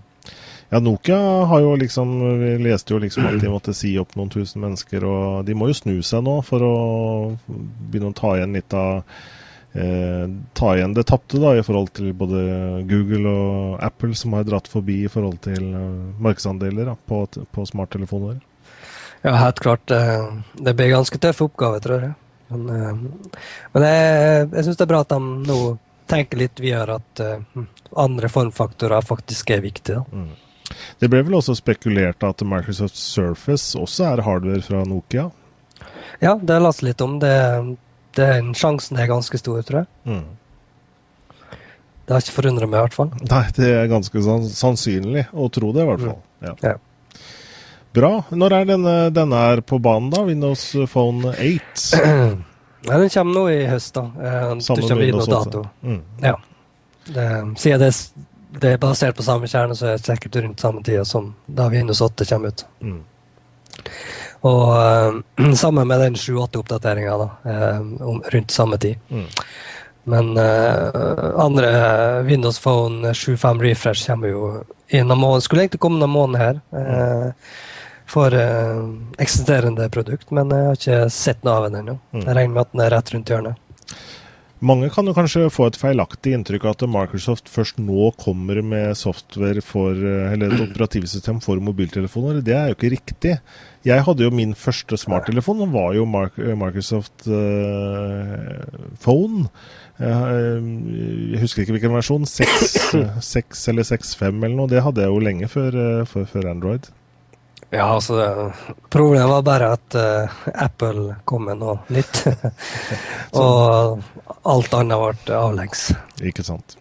Ja, Nokia har jo liksom Vi leste jo liksom at de måtte si opp noen tusen mennesker, og de må jo snu seg nå for å begynne å ta igjen litt av eh, Ta igjen det tapte, da, i forhold til både Google og Apple, som har dratt forbi i forhold til uh, markedsandeler da, på, på smarttelefoner. Ja, helt klart. Eh, det blir ganske tøff oppgave, tror jeg. Men, uh, men jeg, jeg syns det er bra at de nå tenker litt videre at uh, andre formfaktorer faktisk er viktige. Mm. Det ble vel også spekulert at Microsoft Surface også er hardware fra Nokia? Ja, det har jeg lest litt om. Det, det, sjansen er ganske stor, tror jeg. Mm. Det har ikke forundret meg, i hvert fall. Nei, det er ganske sannsynlig å tro det, i hvert fall. Mm. Ja. ja. Bra. Når er denne, denne er på banen, da? Windows Phone 8? Ja, den kommer nå i høst, da. Eh, med du kommer inn dato. Mm. Ja. Det, siden det, det, er basert på samme kjerne, så er det sikkert rundt samme tid som da Windows 8 kommer ut. Mm. Og uh, sammen med den 7-8-oppdateringa, da. Uh, rundt samme tid. Mm. Men uh, andre Windows Phone 7.5 Refresh kommer jo innen måneden. Skulle egentlig komme noen måned her. Uh, for uh, eksisterende produkt, men jeg har ikke sett noe av den ennå. Mm. Jeg regner med at den er rett rundt hjørnet. Mange kan jo kanskje få et feilaktig inntrykk av at Microsoft først nå kommer med software for, eh, eller et operativsystem for mobiltelefoner. Det er jo ikke riktig. Jeg hadde jo min første smarttelefon, den var jo Microsoft uh, Phone. Jeg husker ikke hvilken versjon. 6, 6 eller 6.5 eller noe. Det hadde jeg jo lenge før, før Android. Ja, altså Problemet var bare at uh, Apple kom med noe nytt. og alt annet ble avlengs. Ikke sant.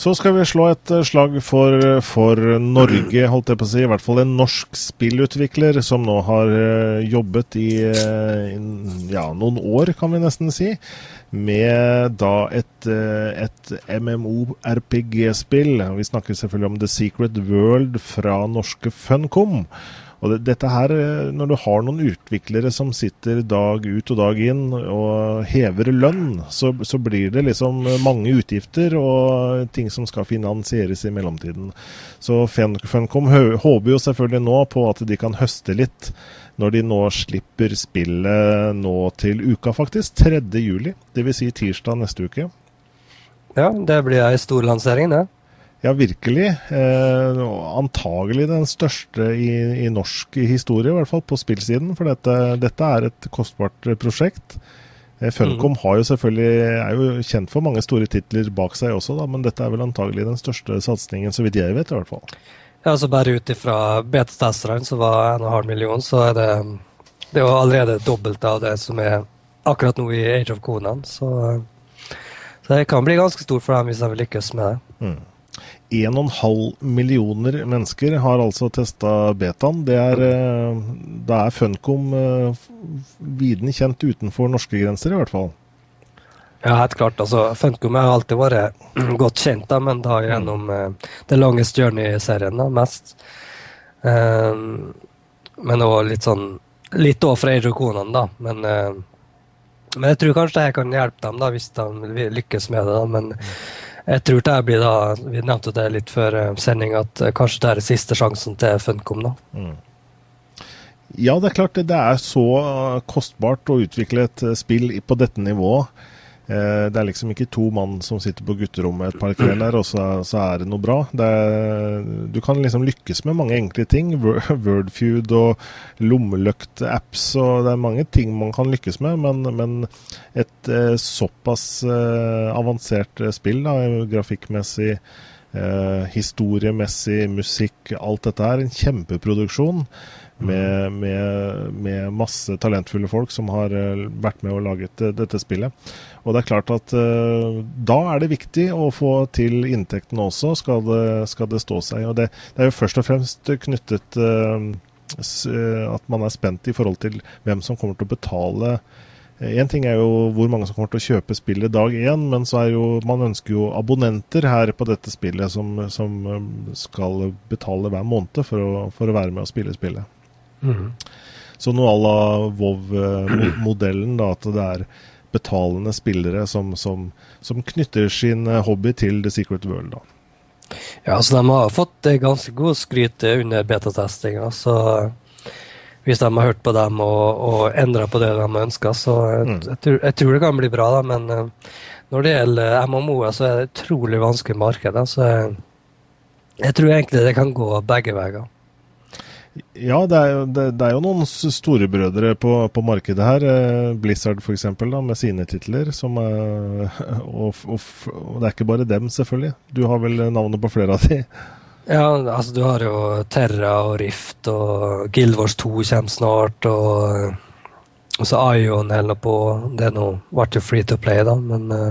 Så skal vi slå et eh, slag for, for, Norge, holdt jeg på å si. I hvert fall en norsk spillutvikler som nå har eh, jobbet i ja, noen år, kan vi nesten si. Med da et, et MMO-RPG-spill. Vi snakker selvfølgelig om The Secret World fra norske Funcom. Og det, dette her, eh, Når du har noen utviklere som sitter dag ut og dag inn og hever lønn, så, så blir det liksom mange utgifter og ting som skal finansieres i mellomtiden. Så Funcom håper jo selvfølgelig nå på at de kan høste litt når de nå slipper spillet nå til uka, faktisk. 3. juli, dvs. Si tirsdag neste uke. Ja, det blir ei stor lansering, det. Ja, virkelig. Eh, antagelig den største i, i, norsk historie, i hvert fall på spillsiden. For dette, dette er et kostbart prosjekt. Eh, Funcom mm. jo er jo kjent for mange store titler bak seg også, da, men dette er vel antagelig den største satsingen, så vidt jeg vet i hvert fall. Ja, altså Bare ut ifra betetesterne, som var 1,5 million, så er det, det er jo allerede dobbelt av det som er akkurat nå i Age of Conan. Så, så det kan bli ganske stort for dem hvis de vil lykkes med det. Mm. 1,5 millioner mennesker har altså testa betaen. Det er, eh, er Funcom eh, viden kjent utenfor norske grenser, i hvert fall. Ja, helt klart. Altså, Funcom har alltid vært godt kjent, da, men da gjennom uh, The Longest Journey-serien mest. Um, men òg litt sånn Litt òg fra Age da. Men, uh, men jeg tror kanskje det her kan hjelpe dem da, hvis de lykkes med det. da, men mm. Jeg tror det blir da, Vi nevnte det litt før eh, sending, at eh, kanskje det er siste sjansen til Funcom. da. Mm. Ja, det er klart det er så kostbart å utvikle et eh, spill på dette nivået. Eh, det er liksom ikke to mann som sitter på gutterommet et par kvelder, og så, så er det noe bra. Det er, du kan liksom lykkes med mange enkle ting. Wordfeud og lommeløkt-apps, og det er mange ting man kan lykkes med. Men, men et eh, såpass eh, avansert spill, da, grafikkmessig, eh, historiemessig, musikk, alt dette er en kjempeproduksjon med, med, med, masse talentfulle folk som har eh, vært med og laget eh, dette spillet. Og det er klart at uh, da er det viktig å få til inntektene også, skal det, skal det stå seg. Og det, det, er jo først og fremst knyttet uh, at man er spent i forhold til hvem som kommer til å betale Én ting er jo hvor mange som kommer til å kjøpe spillet dag én, men så er jo, man ønsker jo abonnenter her på dette spillet som, som skal betale hver måned for å, for å være med og spille spillet. Mm. Så noe à la Vov-modellen, da, at det er betalende spillere som, som, som, knytter sin eh, hobby til The Secret World. da. Ja, altså De har fått ganske god skryt under betatestinga. Så hvis de har hørt på dem og, og endra på det de ønsker, så jeg, mm. jeg, tror, jeg, tror, det kan bli bra. da, Men når det gjelder MMO-er, så er det et utrolig vanskelig marked. Da, så jeg, jeg tror egentlig det kan gå begge veier. Ja, det er, jo, det, det er jo noen storebrødre på, på markedet her. Eh, Blizzard f.eks. med sine titler. Som, og, og, og, det er ikke bare dem, selvfølgelig. Du har vel navnet på flere av de? Ja, altså du har jo Terra og Rift, og Guild Wars 2 kommer snart. Og, og så Ion holder på. Det er nå ble jo free to play, da, men uh,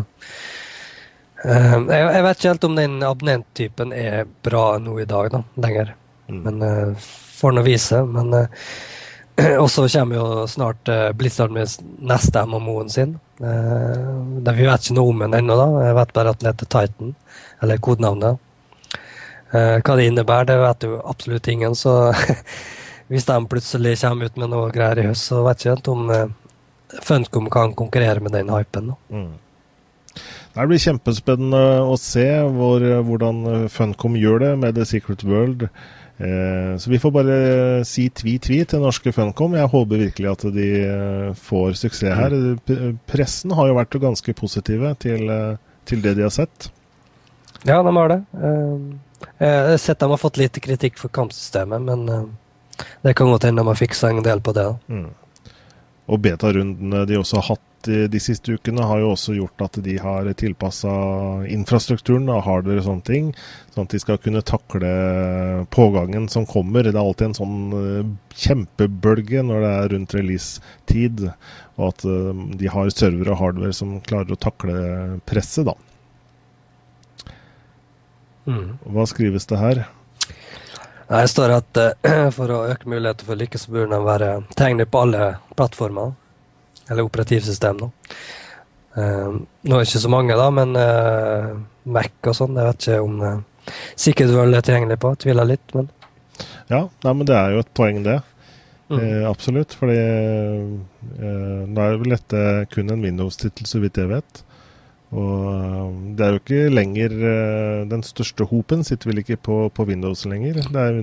jeg, jeg, vet ikke helt om den abonnenttypen er bra nå i dag, da, lenger. Mm. Men uh, får nå vise. Men uh, også kommer jo snart uh, Blizzard med neste MMO-en sin. Uh, vi vet ikke noe om den ennå, da. Jeg vet bare at den heter Titan, eller kodenavnet. Uh, hva det innebærer, det vet jo absolutt ingen. Så hvis de plutselig kommer ut med noe greier i høst, så vet jeg ikke om Funcom kan konkurrere med den hypen. Mm. Det blir kjempespennende å se hvor, hvordan Funcom gjør det med The Secret World. Eh, så vi får bare si tvi-tvi til norske Funcom. Jeg håper virkelig at de eh, får suksess her. Pressen har jo vært ganske positive til, eh, til det de har sett. Ja, de har det. Jeg har sett de har fått litt kritikk for kampsystemet, men det kan godt hende de har fiksa en del på det. Mm. Og betarundene de også har hatt de siste ukene, har jo også gjort at de har tilpassa infrastrukturen, og hardware og sånne ting, sånn at de skal kunne takle pågangen som kommer. Det er alltid en sånn uh, kjempebølge når det er rundt release-tid, og at uh, de har server og hardware som klarer å takle presset, da. Mm. Hva skrives det her? Det står at uh, for å øke muligheter for lykke, så burde den være tilgjengelig på alle plattformer. Eller operativsystem, da. Uh, nå er det ikke så mange, da, men uh, Mac og sånn, jeg vet ikke om uh, sikkert vel er tilgjengelig på. Tviler litt, men Ja, nei, men det er jo et poeng, det. Mm. Eh, absolutt. Fordi eh, nå er vel dette kun en Windows-tittel, så vidt jeg vet. Og eh, det er jo ikke lenger eh, Den største hopen sitter vel ikke på, på Windows lenger. Er,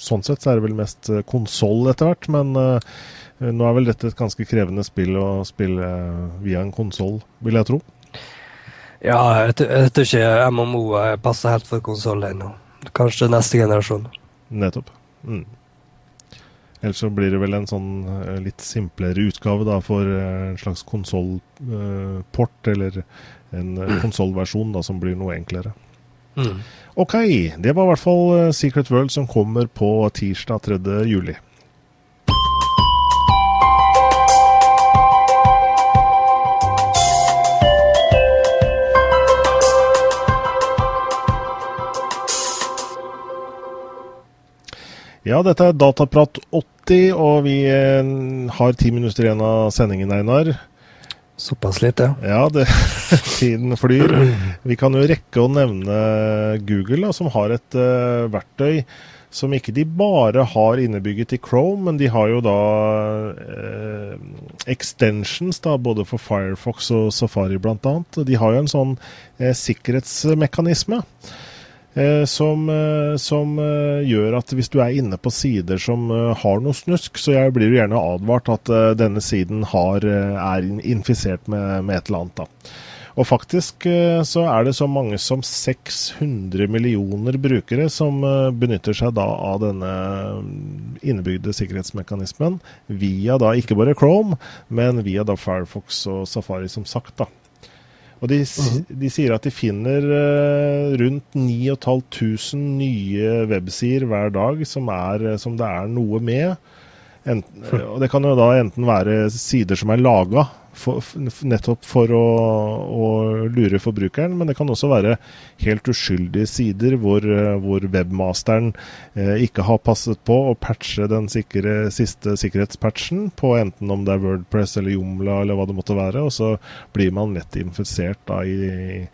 sånn sett så er det vel mest eh, konsoll etter hvert, men nå er vel dette et ganske krevende spill å spille via en konsoll, vil jeg tro. Ja, jeg, jeg tror ikke MMO passer helt for konsoll ennå. Kanskje neste generasjon. Nettopp. Mm. Ellers så blir det vel en sånn litt simplere utgave da, for en slags konsollport, eller en mm. konsollversjon som blir noe enklere. Mm. Ok, det var i hvert fall eh, Secret World som kommer på tirsdag 3. juli. Ja, dette er Dataprat 80, og vi eh, har ti minutter igjen av sendingen, Einar. Såpass litt, ja. Ja, det, tiden flyr. Vi kan jo rekke å nevne Google, da, som har et uh, verktøy som ikke de bare har innebygget i Chrome, men de har jo da uh, extensions da, både for Firefox og Safari bl.a. De har jo en sånn uh, sikkerhetsmekanisme. Eh, som, eh, som, eh, gjør at hvis du er inne på sider som har noe snusk, så jeg blir du gjerne advart at denne siden har, er infisert med, med, et eller annet. Da. Og faktisk så er det så mange som 600 millioner brukere som benytter seg da av denne innebygde sikkerhetsmekanismen via da ikke bare Chrome, men via da Firefox og Safari, som sagt. da. Og de, mhm. de, sier at de finner uh, rundt 9500 nye websider hver dag som, er, eh, som det er noe med. Enten, og det kan jo da enten være sider som er laga for, nettopp for å, å, lure forbrukeren, men det kan også være helt uskyldige sider hvor, hvor webmasteren eh, ikke har passet på å patche den sikre, siste sikkerhetspatchen på enten om det er Wordpress eller Jomla eller hva det måtte være, og så blir man lett infisert da, i,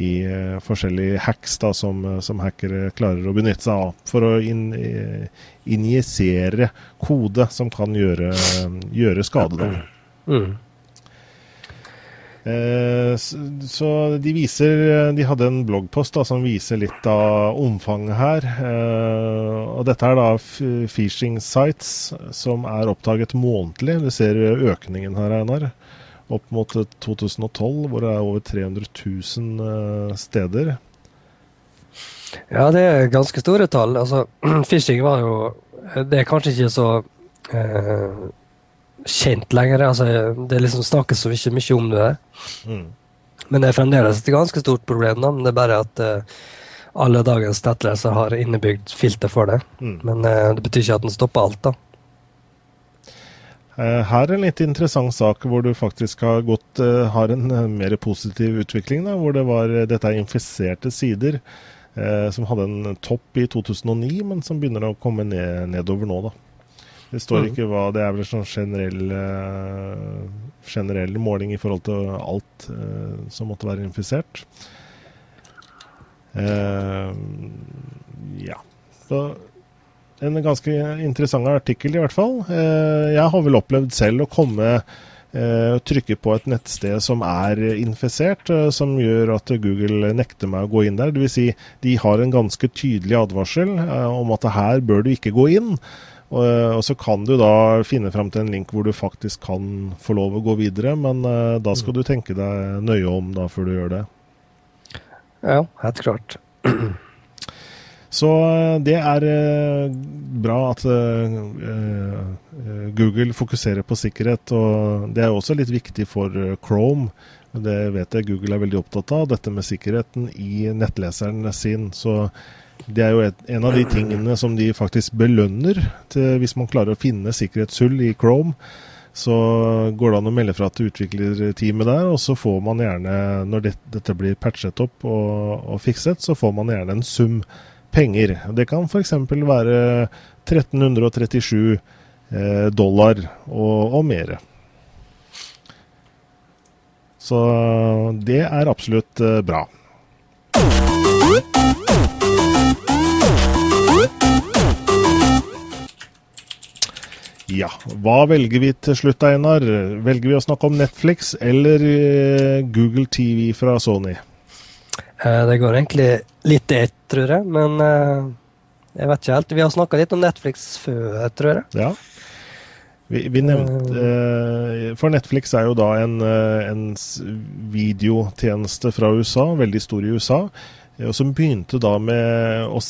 i uh, forskjellige hacks da, som, som, hackere klarer å benytte seg av for å in, injisere kode som kan gjøre, gjøre skade. Mm. Eh, så de viser De hadde en bloggpost da, som viser litt av omfanget her. Eh, og dette er da phishing sites som er oppdaget månedlig. Du ser økningen her, Einar. Opp mot 2012, hvor det er over 300 000 eh, steder. Ja, det er ganske store tall. Altså, phishing var jo Det er kanskje ikke så eh, kjent lenger. Altså, det liksom snakkes så ikke mye om det. Mm. Men det er fremdeles et ganske stort problem. Da. Men det er bare at uh, alle dagens nettlesere har innebygd filter for det. Mm. Men uh, det betyr ikke at den stopper alt, da. Eh, her er en litt interessant sak hvor du faktisk har, gått, har en mer positiv utvikling. Da, hvor det var, dette er infiserte sider eh, som hadde en topp i 2009, men som begynner å komme ned, nedover nå. da. Det står mm. ikke hva Det er vel en sånn generell, uh, generell måling i forhold til alt uh, som måtte være infisert. Uh, ja. Så en ganske interessant artikkel, i hvert fall. jeg har vel opplevd selv å komme og trykke på et nettsted som er infisert, som gjør at Google nekter meg å gå inn der. Dvs. Si, de har en ganske tydelig advarsel om at her bør du ikke gå inn. Og, eh, og, så kan du da finne fram til en link hvor du faktisk kan få lov å gå videre, men uh, da skal mm. du tenke deg nøye om da før du gjør det. Ja, helt klart. Så eh, det er bra at Google fokuserer på sikkerhet, og det er også litt viktig for Chrome. Det vet jeg Google er veldig opptatt av, dette med sikkerheten i nettleseren sin. Så det er jo et, en av de tingene som de faktisk belønner til, hvis man klarer å finne sikkerhetshull i Chrome. så går det an å melde fra til utviklerteamet der, og så får man gjerne, når det, dette blir patchet opp og, og, fikset, så får man gjerne en sum penger. Det kan f.eks. være 1337 eh, dollar og, og mer. Så det er absolutt eh, bra. Ja, hva velger vi til slutt, Einar? Velger vi å snakke om Netflix eller eh, Google TV fra Sony? Eh, det går egentlig litt i ett, tror jeg. Men eh, jeg vet ikke helt. Vi har snakka litt om Netflix før, tror jeg. Ja. Vi, vi nevnte For Netflix er jo da en, en videotjeneste fra USA, veldig stor i USA. Og som begynte da med å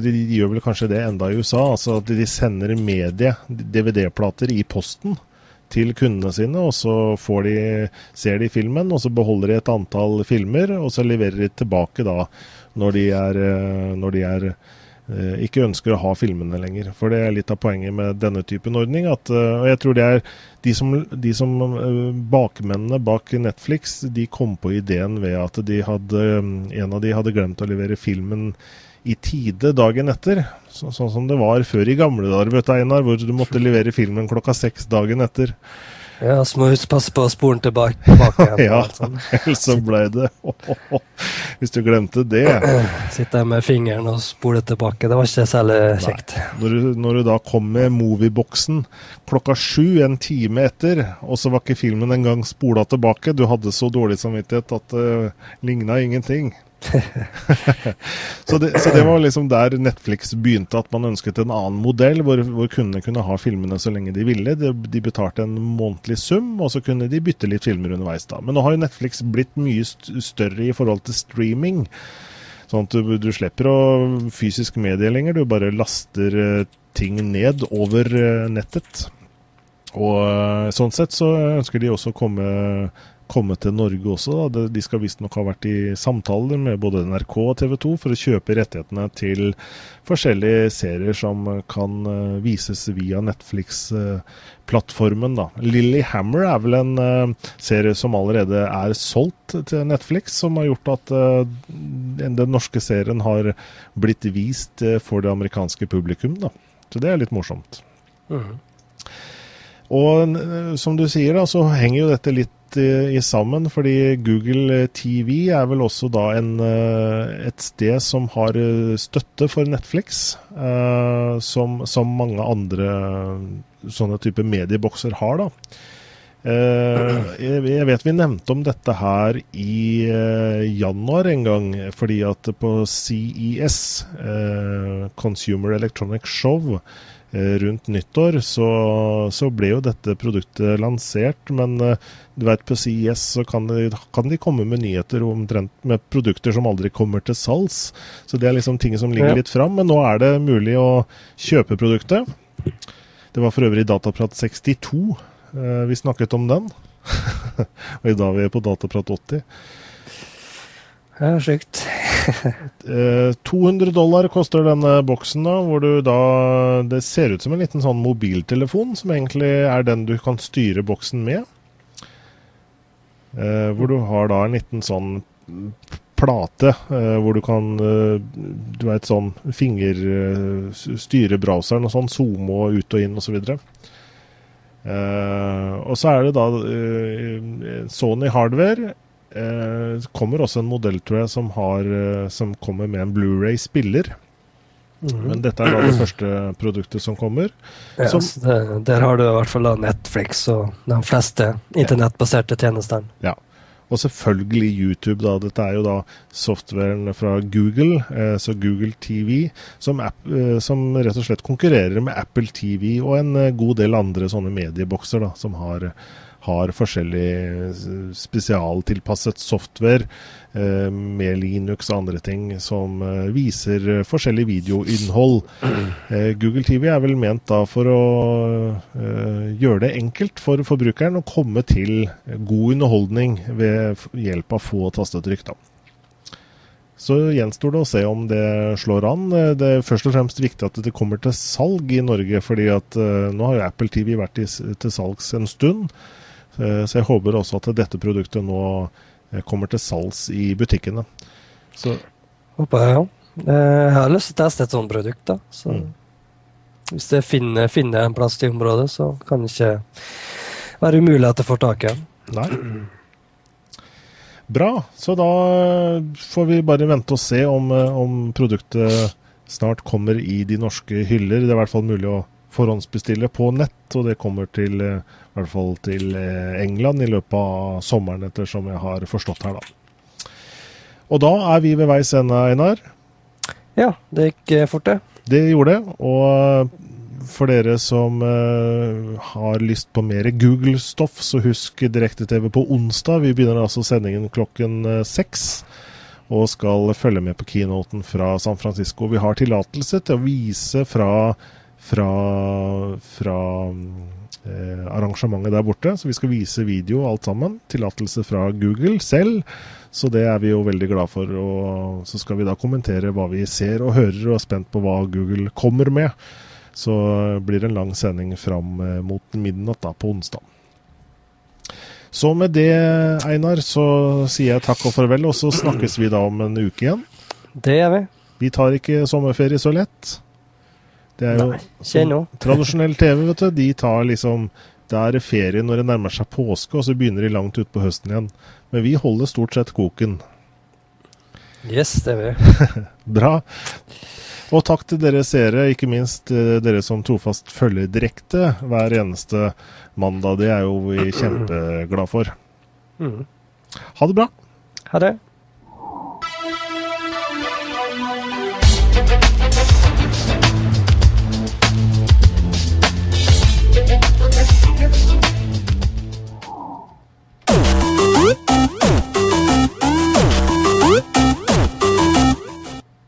De gjør vel kanskje det enda i USA. altså At de sender medie, DVD-plater, i posten til kundene sine. Og så de, ser de filmen, og så beholder de et antall filmer. Og så leverer de tilbake da når de er, eh, når de er ikke ønsker å ha filmene lenger. For det er litt av poenget med denne typen ordning. At, eh, og jeg tror det er de som, de som eh, Bakmennene bak Netflix de kom på ideen ved at de hadde, en av de hadde glemt å levere filmen i tide dagen etter. Så, sånn som det var før i gamle dager, vet du, Einar, hvor du måtte levere filmen klokka seks dagen etter. Ja, så må vi passe på å spore den tilbake, tilbake igjen. ja, sånn. ellers så ble det Hvis du glemte det. Sitte der med fingeren og spole tilbake. Det var ikke særlig kjekt. Når du, når du, da kom med movieboksen klokka sju, en time etter, og så var ikke filmen engang spola tilbake, du hadde så dårlig samvittighet at det uh, ligna ingenting. så, det, så, det, var liksom der Netflix begynte, at man ønsket en annen modell, hvor, hvor kundene kunne ha filmene så lenge de ville. De, de, betalte en månedlig sum, og så kunne de bytte litt filmer underveis. da. Men nå har jo Netflix blitt mye større i forhold til streaming. Sånn at du, du slipper å fysisk medie lenger, du bare laster uh, ting ned over uh, nettet. Og uh, sånn sett så ønsker de også å komme komme til Norge også. Da. De skal visstnok ha vært i samtaler med både NRK og TV 2 for å kjøpe rettighetene til forskjellige serier som kan eh, vises via Netflix-plattformen. Lily Hammer er vel en uh, serie som allerede er solgt til Netflix, som har gjort at uh, den norske serien har blitt vist for det amerikanske publikum. Da. Så det er litt morsomt. Mm. Og som du sier, da, så henger jo dette litt i, i, sammen, fordi Google TV er vel også da en, eh, et sted som har eh, støtte for Netflix, eh, som, som, mange andre sånne type mediebokser har. da. Uh, jeg vet vi nevnte om dette her i uh, januar en gang, fordi at på CES, Consumer Electronic Show, Eh, rundt nyttår, så, så, ble jo dette produktet lansert. Men uh, du vet, på CIS så kan de, kan de, komme med nyheter omtrent med produkter som aldri kommer til salgs. Så det er liksom ting som ligger litt fram. Men nå er det mulig å kjøpe produktet. Det var for øvrig Dataprat 62 uh, eh, vi snakket om den. Og i dag er vi på Dataprat 80. Ja, sjukt. 200 eh, dollar koster denne boksen, da, hvor du da Det ser ut som en liten sånn mobiltelefon, som egentlig er den du kan styre boksen med. Eh, hvor du har da en liten sånn plate eh, hvor du kan Du veit sånn finger styre browseren og sånn, zoome og ut og inn osv. Eh, og så er det da eh, Sony hardware eh, kommer også en modell, tror jeg, som, har, eh, som kommer med en Blu-ray-spiller. Mm. Men dette er da det første produktet som kommer. Ja, som, det, der har du i hvert fall Netflix og de fleste internettbaserte tjenestene. Ja. Og selvfølgelig YouTube. da, Dette er jo da softwaren fra Google, eh, så Google TV, som, app, eh, som, rett og slett konkurrerer med Apple TV og en eh, god del andre sånne mediebokser da, som har har forskjellig spesialtilpasset software eh, med Linux og andre ting som eh, viser forskjellig videoinnhold. Eh, Google TV er vel ment da for å eh, gjøre det enkelt for forbrukeren å komme til god underholdning ved hjelp av få tastetrykk. da. Så gjenstår det å se om det slår an. Det er først og fremst viktig at det kommer til salg i Norge, fordi at nå har jo Apple TV vært til salgs en stund. Uh, så jeg håper også at dette produktet nå uh, kommer til salgs i butikkene. Så. Håper jeg, ja. Jeg har lyst til å teste et sånt produkt, da. Så mm. hvis jeg finner, finner, en plass til området, så kan det ikke være umulig at jeg får tak i den. Bra. Så da får vi bare vente og se om, eh, om, produktet snart kommer i de norske hyller. Det er i hvert fall mulig å forhåndsbestille på nett, og det kommer til, eh, i hvert fall til eh, England i løpet av sommeren, ettersom jeg har forstått her, da. Og da er vi ved veis ende, Einar. Ja, det gikk fort, det. Det gjorde det. Og for dere som har lyst på mer Google-stoff, så husk Direkte-TV på onsdag. Vi begynner altså sendingen klokken seks. Og skal følge med på keynoten fra San Francisco. Vi har tillatelse til å vise fra, fra, fra eh, arrangementet der borte. Så vi skal vise video alt sammen. Tillatelse fra Google selv. Så det er vi jo veldig glad for. Og så skal vi da kommentere hva vi ser og hører, og er spent på hva Google kommer med så blir det en lang sending fram eh, mot midnatt da, på onsdag. Så med det, Einar, så sier jeg takk og farvel, og så snakkes vi da om en uke igjen. Det gjør vi. Vi tar ikke sommerferie så lett. Det er jo Nei, tradisjonell TV, vet du. De tar liksom Det er ferie når det nærmer seg påske, og så begynner de langt utpå høsten igjen. Men vi holder stort sett koken. Yes, det gjør vi. Bra. Og takk til dere seere, ikke minst eh, dere som trofast følger direkte hver eneste mandag. Det er jo vi kjempeglade for. Mm. Ha det bra. Ha det.